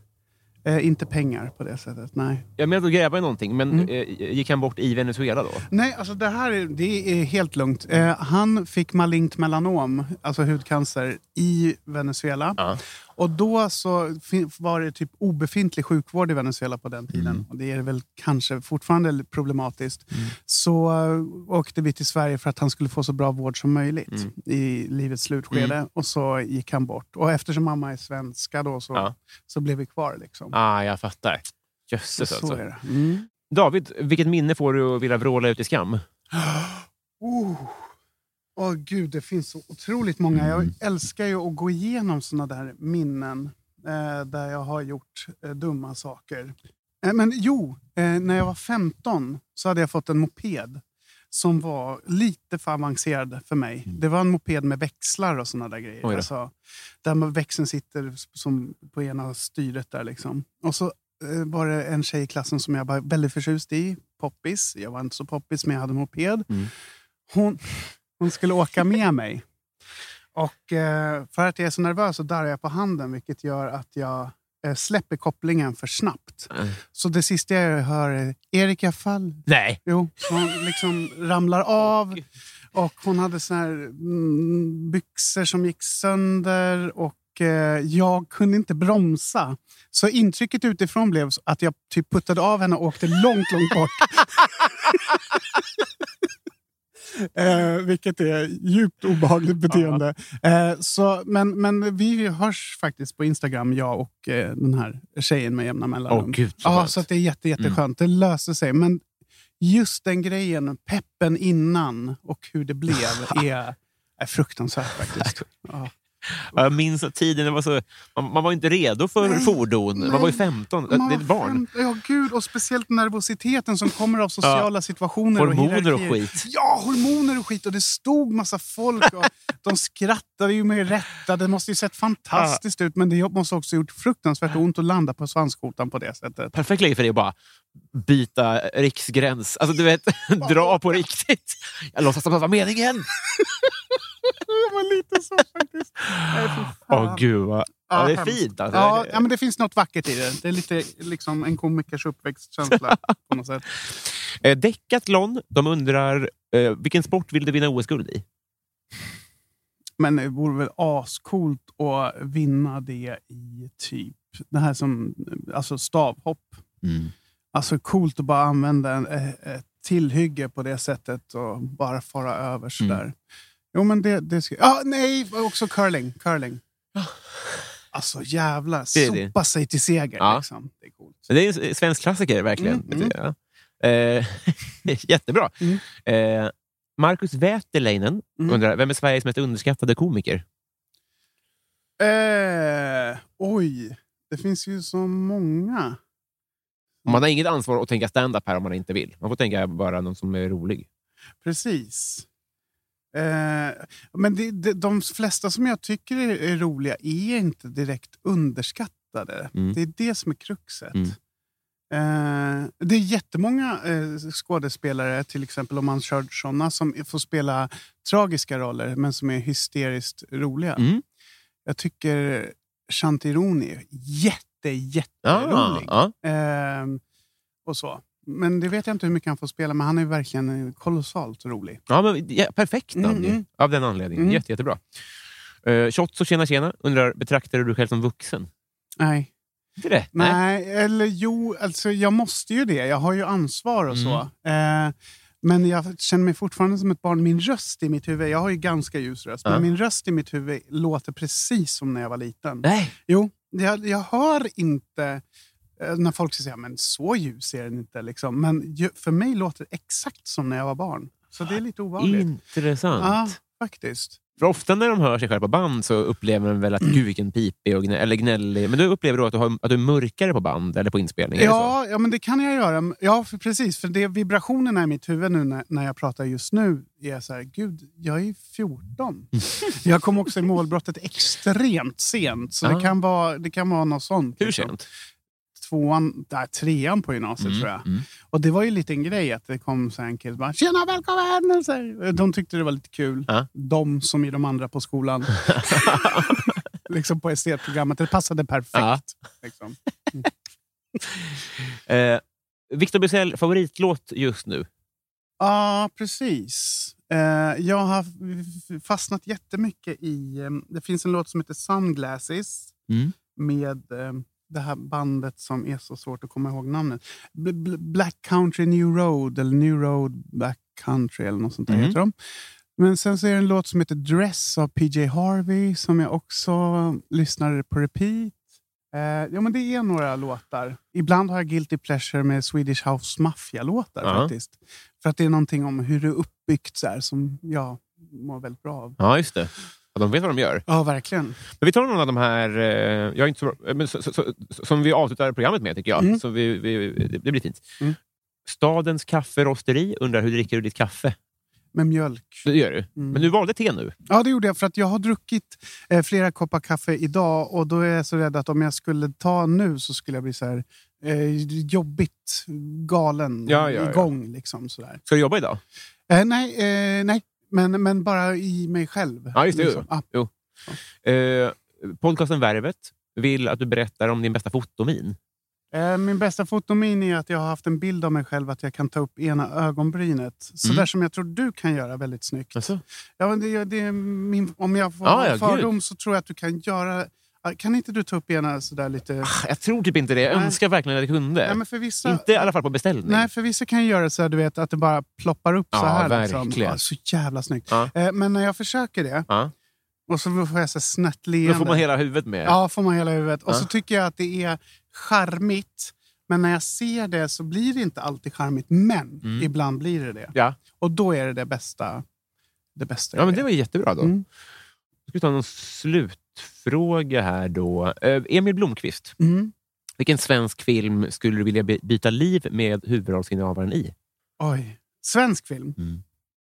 Speaker 4: eh, inte pengar på det sättet. Nej.
Speaker 3: Jag menade att gräva i någonting, men
Speaker 4: Mm.
Speaker 3: eh, gick han bort i Venezuela då?
Speaker 4: Nej, alltså det här är, det är helt lugnt. Eh, han fick malignt melanom, alltså hudcancer, i Venezuela.
Speaker 3: Ja.
Speaker 4: Och då så var det typ obefintlig sjukvård i Venezuela på den tiden.
Speaker 3: Mm.
Speaker 4: Och det är väl kanske fortfarande problematiskt. Så eh, åkte vi till Sverige för att han skulle få så bra vård som möjligt
Speaker 3: Mm.
Speaker 4: i livets slutskede. Och så gick han bort. Och eftersom mamma är svenska då så,
Speaker 3: Ja.
Speaker 4: så blev vi kvar. Liksom.
Speaker 3: Ah, jag fattar. Jösses
Speaker 4: så
Speaker 3: alltså.
Speaker 4: Mm.
Speaker 3: David, vilket minne får du att vilja vråla ut i skam? <gasps>
Speaker 4: Oh. Åh gud, det finns så otroligt många. Jag älskar ju att gå igenom såna där minnen eh, där jag har gjort eh, dumma saker. Eh, men jo, eh, när jag var 15 så hade jag fått en moped som var lite för avancerad för mig. Det var en moped med växlar och såna där grejer.
Speaker 3: Oj.
Speaker 4: Alltså, där växeln sitter som på ena styret där. Liksom. Och så eh, var det en tjej i klassen som jag var väldigt förtjust i. Poppis. Jag var inte så poppis, men jag hade moped.
Speaker 3: Mm.
Speaker 4: Hon, hon skulle åka med mig. Och eh, för att jag är så nervös så darrar jag på handen, vilket gör att jag eh, släpper kopplingen för snabbt.
Speaker 3: Mm.
Speaker 4: Så det sista jag hör är Erika Fall.
Speaker 3: Nej.
Speaker 4: Jo, hon liksom ramlar av. Och hon hade såna här mm, byxor som gick sönder. Och eh, jag kunde inte bromsa. Så intrycket utifrån blev att jag typ puttade av henne och åkte långt, långt bort. <laughs> Eh, vilket är djupt obehagligt beteende. Eh, så, men, men vi hörs faktiskt på Instagram, jag och eh, den här tjejen med jämna mellanrum.
Speaker 3: Åh, gud, så
Speaker 4: ja,
Speaker 3: skönt. Mm.
Speaker 4: så att det är jätte, jätteskönt. Det löser sig. Men just den grejen, peppen innan och hur det blev, <laughs> är, är fruktansvärt faktiskt. Ja.
Speaker 3: Ja, Jag minns att tiden var så... Man, man var inte redo för
Speaker 4: Nej,
Speaker 3: fordon. Man
Speaker 4: nej.
Speaker 3: var ju 15.
Speaker 4: Man
Speaker 3: det är ett barn.
Speaker 4: Ja, gud. Och speciellt nervositeten som kommer av sociala situationer.
Speaker 3: Hormoner och
Speaker 4: hierarkier.
Speaker 3: skit.
Speaker 4: Ja, hormoner och skit. Och det stod massa folk. Och <laughs> de skrattade ju med rätta. Det måste ju sett fantastiskt ut. Men det måste också gjort fruktansvärt ont att landa på svanskotan på det sättet.
Speaker 3: Perfekt läge för dig att bara byta riksgräns. Alltså du vet, <laughs> dra på riktigt. Jag låtsas att det var meningen. <laughs>
Speaker 4: Det var lite så faktiskt. Nej,
Speaker 3: Åh
Speaker 4: fan.
Speaker 3: gud, vad... ja, det är fint. Alltså.
Speaker 4: Ja, ja, men det finns något vackert i det. Det är lite liksom en komikers uppväxtkänsla <laughs> på något sätt.
Speaker 3: Eh, Decathlon, de undrar eh, vilken sport vill du vinna OS-guld i?
Speaker 4: Men det vore väl ascoolt att vinna det i typ det här som alltså stavhopp. Alltså coolt att bara använda en, eh, ett tillhygge på det sättet och bara fara över sådär. Jo, men det, det ska... ah, Nej, också curling. curling. Alltså jävlar,
Speaker 3: Det det.
Speaker 4: sopa sig till seger.
Speaker 3: Ja.
Speaker 4: Liksom. Det är coolt.
Speaker 3: Det är en svensk klassiker, verkligen.
Speaker 4: Mm, mm.
Speaker 3: Eh, <laughs> jättebra.
Speaker 4: Mm.
Speaker 3: Eh, Marcus Wäterleinen
Speaker 4: Mm.
Speaker 3: undrar, vem är Sveriges mest underskattade komiker?
Speaker 4: Eh, oj, det finns ju så många.
Speaker 3: Man har inget ansvar att tänka stand-up här om man inte vill. Man får tänka bara någon som är rolig.
Speaker 4: Precis. Eh, men det, det, de flesta som jag tycker är, är roliga är inte direkt underskattade.
Speaker 3: Mm.
Speaker 4: Det är det som är kruxet.
Speaker 3: Mm.
Speaker 4: Eh, det är jättemånga eh, skådespelare, till exempel om man kör såna, som får spela tragiska roller men som är hysteriskt roliga.
Speaker 3: Mm.
Speaker 4: Jag tycker Chantironi är jätte, jätterolig.
Speaker 3: Ah, ja.
Speaker 4: Ehm, och så. Men det vet jag inte hur mycket han får spela, men han är verkligen kolossalt rolig.
Speaker 3: Ja, men, ja, perfekt namn
Speaker 4: Mm,
Speaker 3: ju. Av den anledningen.
Speaker 4: Mm.
Speaker 3: Jätte, jättebra. Uh, Shots och tjena tjena undrar, betraktar du dig själv som vuxen?
Speaker 4: Nej.
Speaker 3: Inte det?
Speaker 4: Nej, eller jo, alltså jag måste ju det. Jag har ju ansvar och så.
Speaker 3: Mm.
Speaker 4: Eh, men jag känner mig fortfarande som ett barn. Min röst i mitt huvud, jag har ju ganska ljus röst,
Speaker 3: Ja.
Speaker 4: men min röst i mitt huvud låter precis som när jag var liten.
Speaker 3: Nej.
Speaker 4: Jo, jag, jag hör inte när folk säger men så ljus är den inte. Liksom. Men för mig låter det exakt som när jag var barn. Så det är lite ovanligt.
Speaker 3: Intressant.
Speaker 4: Ja, faktiskt.
Speaker 3: För ofta när de hör sig själva på band så upplever de väl att gud vilken pipig och gnä, eller gnällig. Men du upplever då att du, har, att du är mörkare på band eller på inspelning? är det så?
Speaker 4: Ja, ja, men det kan jag göra. Ja, för precis. För det vibrationerna i mitt huvud nu när, när jag pratar just nu är så här, gud, jag är 14. <laughs> jag kom också i målbrottet extremt sent. Så
Speaker 3: Ah.
Speaker 4: det, kan vara, det kan vara något sånt.
Speaker 3: Hur
Speaker 4: liksom.
Speaker 3: sent?
Speaker 4: Tvåan, nej, trean på gymnasiet
Speaker 3: Mm,
Speaker 4: tror jag.
Speaker 3: mm.
Speaker 4: Och det var ju en grej att det kom så en kille och bara “Tjena, välkommen!” och så här. De tyckte det var lite kul.
Speaker 3: Ja.
Speaker 4: De som i de andra på skolan. <laughs> <laughs> liksom på estetprogrammet. Det passade perfekt.
Speaker 3: Ja.
Speaker 4: Liksom. <laughs>
Speaker 3: Eh, Victor Bysell, favoritlåt just nu?
Speaker 4: Ja, precis. Eh, jag har fastnat jättemycket i... Eh, det finns en låt som heter Sunglasses
Speaker 3: Mm.
Speaker 4: med eh, det här bandet som är så svårt att komma ihåg namnet. B- B- Black Country New Road eller New Road Black Country eller något sånt där
Speaker 3: Mhm.
Speaker 4: heter de. Men sen så är det en låt som heter Dress av PJ Harvey som jag också lyssnade på repeat. Eh, ja, men det är några låtar. Ibland har jag guilty pleasure med Swedish House Mafia-låtar
Speaker 3: Ja.
Speaker 4: faktiskt. För att det är någonting om hur det är uppbyggt så här, som jag mår väldigt bra av.
Speaker 3: Ja, just det. Ja, de vet vad de gör.
Speaker 4: Ja, verkligen.
Speaker 3: Men vi tar någon av de här, eh, jag är inte så, bra- men så, så, så, som vi avslutar programmet med, tycker jag.
Speaker 4: Mm.
Speaker 3: Så vi, vi, det, blir fint.
Speaker 4: Mm.
Speaker 3: Stadens kafferosteri undrar hur dricker du ditt kaffe?
Speaker 4: Med mjölk.
Speaker 3: Det gör du.
Speaker 4: Mm.
Speaker 3: Men du valde te nu.
Speaker 4: Ja, det gjorde jag för att jag har druckit eh, flera koppar kaffe idag och då är jag så rädd att om jag skulle ta nu så skulle jag bli så här eh, jobbigt galen
Speaker 3: Ja, ja, ja.
Speaker 4: igång. Liksom, sådär.
Speaker 3: Ska du jobba idag?
Speaker 4: Eh, nej, eh, nej. Men, men bara i mig själv.
Speaker 3: Ja, just det.
Speaker 4: liksom. Ah,
Speaker 3: Jo. Eh, podcasten Värvet vill att du berättar om din bästa fotomin.
Speaker 4: Eh, Min bästa fotomin är att jag har haft en bild av mig själv att jag kan ta upp ena ögonbrynet. Så
Speaker 3: Mm.
Speaker 4: där som jag tror du kan göra väldigt snyggt.
Speaker 3: Alltså?
Speaker 4: Ja, det, det min, om jag får
Speaker 3: Ja,
Speaker 4: ha
Speaker 3: ja,
Speaker 4: fördom så tror jag att du kan göra... Kan inte du ta upp ena sådär lite...
Speaker 3: Jag tror typ inte det. Jag
Speaker 4: Nej.
Speaker 3: önskar verkligen att jag kunde.
Speaker 4: Nej, men vissa,
Speaker 3: Inte i alla fall på beställning.
Speaker 4: Nej, för vissa kan ju göra så här, du vet, att det bara ploppar upp så
Speaker 3: Ja,
Speaker 4: här. Liksom.
Speaker 3: verkligen.
Speaker 4: Ja, så jävla snyggt.
Speaker 3: Ja.
Speaker 4: Eh, Men när jag försöker det, och så får jag så snett
Speaker 3: Då
Speaker 4: leende.
Speaker 3: får man hela huvudet med.
Speaker 4: Ja, får man hela huvudet. Och så tycker jag att det är charmigt. Men när jag ser det så blir det inte alltid charmigt. Men
Speaker 3: Mm.
Speaker 4: ibland blir det det.
Speaker 3: Ja.
Speaker 4: Och då är det det bästa. Det bästa
Speaker 3: Ja, men det var jättebra då.
Speaker 4: Mm.
Speaker 3: Ska vi ta någon slutfråga här då. Eh, Emil Blomqvist.
Speaker 4: Mm.
Speaker 3: Vilken svensk film skulle du vilja by- byta liv med huvudrollsinnehavaren i?
Speaker 4: Oj. Svensk film?
Speaker 3: Mm.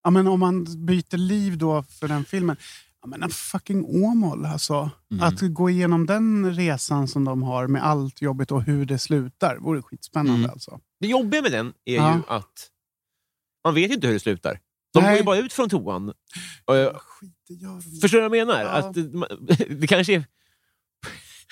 Speaker 4: Ja, men om man byter liv då för den filmen. Ja, men en fucking Åmål alltså.
Speaker 3: Mm.
Speaker 4: Att gå igenom den resan som de har med allt jobbigt och hur det slutar vore skitspännande.
Speaker 3: Mm.
Speaker 4: Alltså.
Speaker 3: Det jobbiga med den är
Speaker 4: Ja.
Speaker 3: ju att man vet inte hur det slutar. De
Speaker 4: Nej.
Speaker 3: går ju bara ut från toan. Och, Förstår du vad jag menar?
Speaker 4: Ja.
Speaker 3: Att det, <laughs> det kanske är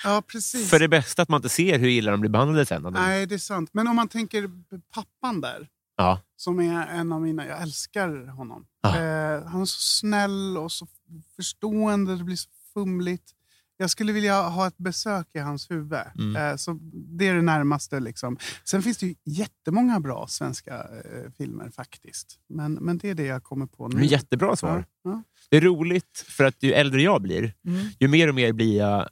Speaker 4: Ja, precis.
Speaker 3: för det bästa att man inte ser hur illa de blir behandlade sen.
Speaker 4: Nej, det är sant. Men om man tänker pappan där.
Speaker 3: Ja.
Speaker 4: Som är en av mina... Jag älskar honom.
Speaker 3: Ja.
Speaker 4: Eh, han är så snäll och så förstående. Det blir så fumligt. Jag skulle vilja ha ett besök i hans huvud.
Speaker 3: Mm.
Speaker 4: Eh, så det är det närmaste. Liksom. Sen finns det ju jättemånga bra svenska eh, filmer faktiskt. Men, men det är det jag kommer på nu.
Speaker 3: Jättebra svar.
Speaker 4: Ja.
Speaker 3: Det är roligt, för att ju äldre jag blir,
Speaker 4: Mm.
Speaker 3: ju mer och mer blir jag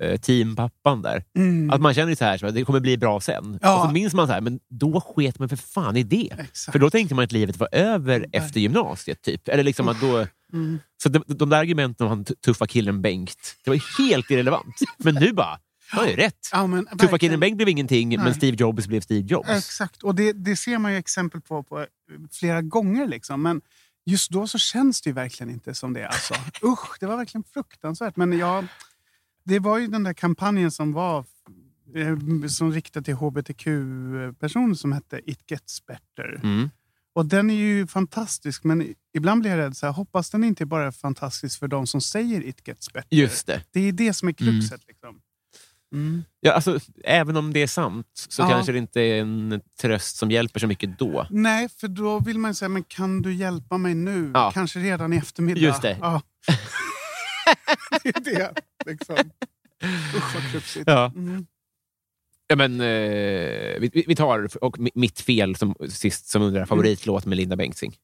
Speaker 3: eh, teampappan där.
Speaker 4: Mm.
Speaker 3: Att man känner så här, så det kommer bli bra sen.
Speaker 4: Ja.
Speaker 3: Och så minns man så här, men då sket man för fan i det.
Speaker 4: Exakt.
Speaker 3: För då tänkte man att livet var över efter gymnasiet. typ. Eller liksom att då,
Speaker 4: Mm.
Speaker 3: så de, de där argumenten om han tuffa killen Bengt, det var helt irrelevant. <laughs> Men nu bara, han har ju rätt.
Speaker 4: Ja, men
Speaker 3: Tuffa
Speaker 4: verkligen.
Speaker 3: killen Bengt blev ingenting, men
Speaker 4: Nej.
Speaker 3: Steve Jobs blev Steve Jobs.
Speaker 4: Exakt, och det, det ser man ju exempel på, på flera gånger. Liksom. Men just då så känns det ju verkligen inte som det. Alltså. <laughs> Usch, det var verkligen fruktansvärt. Men jag, det var ju den där kampanjen som var eh, som riktad till hbtq-personer som hette It gets better.
Speaker 3: Mm.
Speaker 4: Och den är ju fantastisk, men ibland blir jag rädd. Så här, hoppas den inte bara är fantastisk för de som säger It gets better.
Speaker 3: Just det.
Speaker 4: Det är det som är kruxet. Liksom. Mm.
Speaker 3: Ja, alltså, även om det är sant så
Speaker 4: Ja.
Speaker 3: kanske det inte är en tröst som hjälper så mycket då.
Speaker 4: Nej, för då vill man säga, men kan du hjälpa mig nu?
Speaker 3: Ja.
Speaker 4: Kanske redan i eftermiddag.
Speaker 3: Just det.
Speaker 4: Ja. <laughs> <laughs> det är det. Liksom. Usch vad kruxigt.
Speaker 3: Ja.
Speaker 4: Mm.
Speaker 3: Ja, men, eh, vi, vi- tar och mi- mitt fel som sist som undrar favoritlåt med Linda Bengtzing.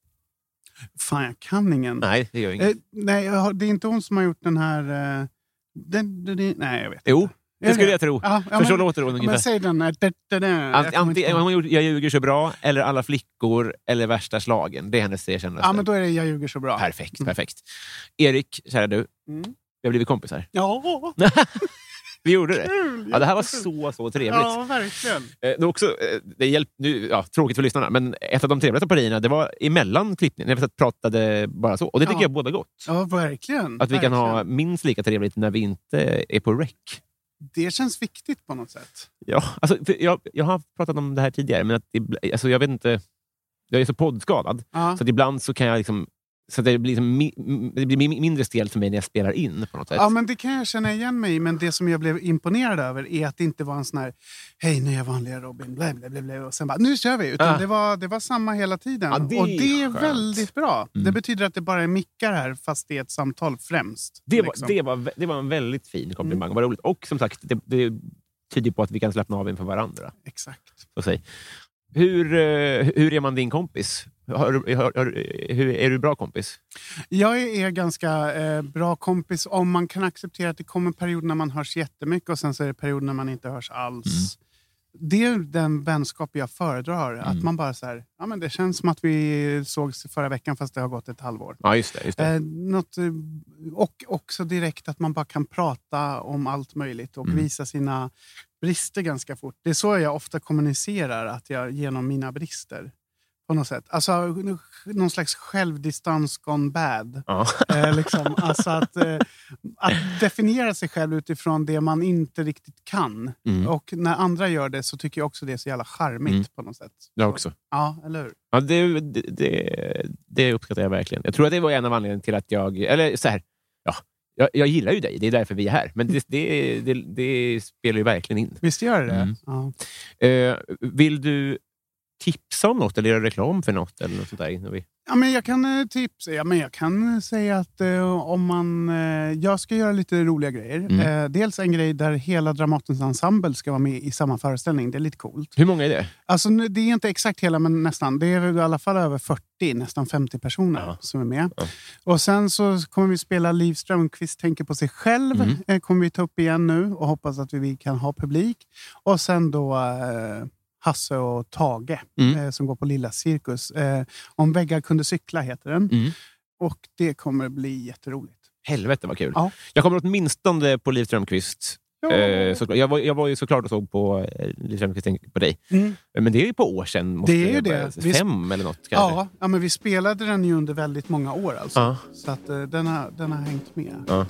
Speaker 4: Fan, jag kan ingen.
Speaker 3: Nej, det gör inget.
Speaker 4: Eh, nej, har- det är inte hon som har gjort den här... eh, den, den, den, nej, jag vet
Speaker 3: Jo,
Speaker 4: inte.
Speaker 3: Det skulle jag tro.
Speaker 4: Ja, ja,
Speaker 3: För så låter hon ungefär.
Speaker 4: men säg den. kommer inte
Speaker 3: Antingen hon gjort Jag ljuger så bra, eller Alla flickor, eller Värsta slagen. Det är hennes tre kändaste.
Speaker 4: Ja, men då är det Jag ljuger så bra.
Speaker 3: Perfekt,
Speaker 4: Mm.
Speaker 3: perfekt. Erik, kära du.
Speaker 4: Mm.
Speaker 3: Vi har blivit kompisar.
Speaker 4: Ja, <laughs> <laughs>
Speaker 3: Vi gjorde det.
Speaker 4: kul!
Speaker 3: Ja, det här var så, så trevligt.
Speaker 4: Ja, verkligen.
Speaker 3: Eh, Det är också, eh, det hjälp, nu, ja, tråkigt för lyssnarna, men ett av de trevligaste partierna det var emellan klippningen, när vi pratade bara så. Och det tycker
Speaker 4: Ja.
Speaker 3: jag båda gott.
Speaker 4: Ja, verkligen.
Speaker 3: Att vi kan ha
Speaker 4: verkligen.
Speaker 3: minst lika trevligt när vi inte är på rec.
Speaker 4: Det känns viktigt på något sätt.
Speaker 3: Ja, alltså, för jag, jag har pratat om det här tidigare, men att alltså, jag vet inte. Jag är så poddskadad,
Speaker 4: Ja.
Speaker 3: så ibland så kan jag liksom... Så det blir, liksom, det blir mi- mindre stelt för mig när jag spelar in på något sätt.
Speaker 4: Ja, men det kan jag känna igen mig i. Men det som jag blev imponerad över är att det inte var en sån här Hej, nu är jag vanliga Robin, blä, blä, blä, blä, och sen bara nu kör vi. Utan
Speaker 3: Ah.
Speaker 4: det, var, det var samma hela tiden.
Speaker 3: Ja, det
Speaker 4: och det är
Speaker 3: skönt.
Speaker 4: väldigt bra.
Speaker 3: Mm.
Speaker 4: Det betyder att det bara är mickar här, fast det är ett samtal främst.
Speaker 3: det, var,
Speaker 4: liksom.
Speaker 3: det, var, det var en väldigt fin komplimang. Vad roligt. Och som sagt, det, det tyder på att vi kan slappna av inför varandra.
Speaker 4: Exakt.
Speaker 3: Så säg. Hur, eh, hur är man din kompis? Har, har, har, hur, är du bra kompis?
Speaker 4: Jag är ganska eh, bra kompis om man kan acceptera att det kommer perioder när man hörs jättemycket och sen så är det perioder när man inte hörs alls.
Speaker 3: Mm.
Speaker 4: Det är den vänskap jag föredrar. Att
Speaker 3: Mm.
Speaker 4: man bara så här, ja, men det känns som att vi sågs förra veckan fast det har gått ett halvår.
Speaker 3: Ja, just det. Just det.
Speaker 4: Eh, något, och också direkt att man bara kan prata om allt möjligt och
Speaker 3: Mm.
Speaker 4: visa sina brister ganska fort. Det är så jag ofta kommunicerar, att jag genom mina brister. På något sätt. Alltså någon slags självdistans gone bad.
Speaker 3: ja.
Speaker 4: Eh, liksom. alltså att, eh, att definiera sig själv utifrån det man inte riktigt kan.
Speaker 3: Mm.
Speaker 4: Och när andra gör det så tycker jag också det är så jävla charmigt
Speaker 3: Mm.
Speaker 4: på något sätt.
Speaker 3: Jag också.
Speaker 4: Ja, eller hur?
Speaker 3: Ja, det, det, det, det uppskattar jag verkligen. Jag tror att det var en av anledningarna till att jag... Eller så här, ja, Jag, jag gillar ju dig, det är därför vi är här. Men det, det, det, det spelar ju verkligen in.
Speaker 4: Visst gör det
Speaker 3: Mm.
Speaker 4: ja.
Speaker 3: Eh, vill du tipsa om något eller göra reklam för något? Eller något sånt där, vi...
Speaker 4: Ja, men jag kan eh, tipsa. Ja, men jag kan eh, säga att eh, om man... Eh, jag ska göra lite roliga grejer.
Speaker 3: Mm.
Speaker 4: Eh, dels en grej där hela Dramatens ensemble ska vara med i samma föreställning. Det är lite coolt.
Speaker 3: Hur många är det?
Speaker 4: Alltså, det är inte exakt hela, men nästan. Det är väl i alla fall över 40, nästan 50 personer
Speaker 3: Ja.
Speaker 4: som är med.
Speaker 3: Ja.
Speaker 4: Och Sen så kommer vi spela Liv Strömquist tänker på sig själv.
Speaker 3: Mm.
Speaker 4: Eh, kommer vi ta upp igen nu och hoppas att vi kan ha publik. Och sen då eh, Hasse och Tage
Speaker 3: Mm.
Speaker 4: eh, som går på Lilla Cirkus. Eh, Om väggar kunde cykla heter den.
Speaker 3: Mm.
Speaker 4: Och det kommer bli jätteroligt.
Speaker 3: Helvete vad kul.
Speaker 4: Ja.
Speaker 3: Jag kommer åtminstone på Liv Strömquist.
Speaker 4: Ja.
Speaker 3: Eh, såklart. jag, var, jag var ju såklart och såg på eh, Liv Strömquist på dig.
Speaker 4: Mm.
Speaker 3: Men det är ju på år sedan. Måste
Speaker 4: Det är ju det. Vi-
Speaker 3: Fem eller något kanske.
Speaker 4: Ja, ja, men vi spelade den ju under väldigt många år. Alltså.
Speaker 3: Ja.
Speaker 4: Så att, eh, den, har, den har hängt med.
Speaker 3: Ja.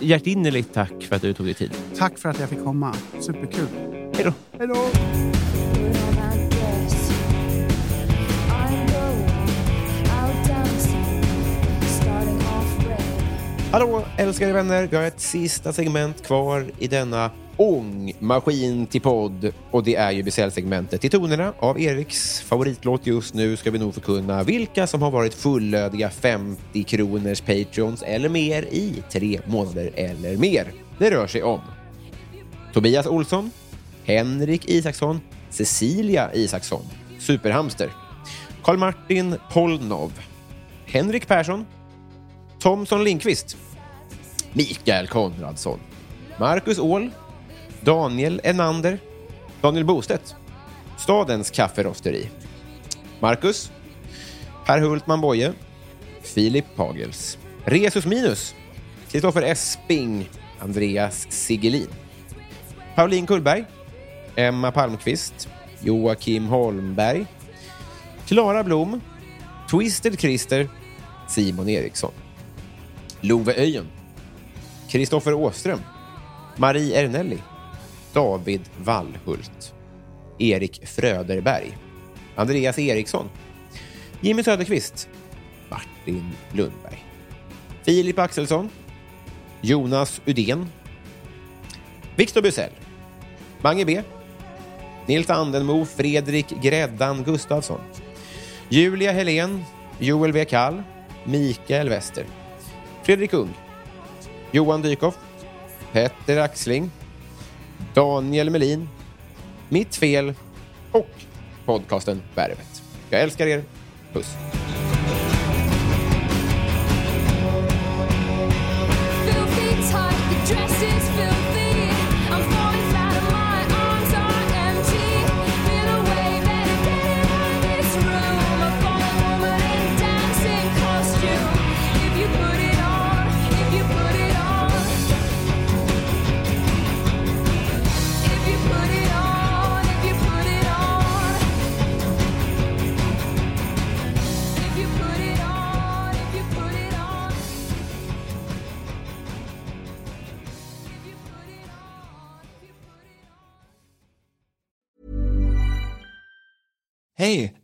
Speaker 3: Hjärtinnerligt tack för att du tog dig tid.
Speaker 4: Tack för att jag fick komma. Superkul.
Speaker 3: Hej då.
Speaker 4: Hej då!
Speaker 3: Hallå älskade vänner, vi har ett sista segment kvar i denna ångmaskin till podd och det är ju Bysell-segmentet. I tonerna av Eriks favoritlåt just nu ska vi nog förkunna vilka som har varit fullödiga 50 kronors Patreons eller mer i tre månader eller mer. Det rör sig om Tobias Olsson, Henrik Isaksson, Cecilia Isaksson, Superhamster, Karl-Martin Polnov, Henrik Persson, Thomson Lindqvist, Mikael Konradsson, Marcus Åhl, Daniel Enander, Daniel Bostedt, Stadens kafferosteri, Marcus, Per Hultman Boye, Filip Pagels, Resus Minus, Kristoffer Esping, Andreas Sigelin, Pauline Kullberg, Emma Palmqvist, Joakim Holmberg, Klara Blom, Twisted Christer, Simon Eriksson. Love Öjen, Kristoffer Åström, Marie Ernelli, David Wallhult, Erik Fröderberg, Andreas Eriksson, Jimmy Söderqvist, Martin Lundberg, Filip Axelsson, Jonas Udén, Victor Busell, Mange B, Nils Andenmo, Fredrik Gräddan Gustafsson, Julia Helén, Joel W. Kall, Mikael Wester, Fredrik Ung, Johan Dykhoff, Petter Axling, Daniel Melin, Mitt Fel och podcasten Värvet. Jag älskar er. Puss.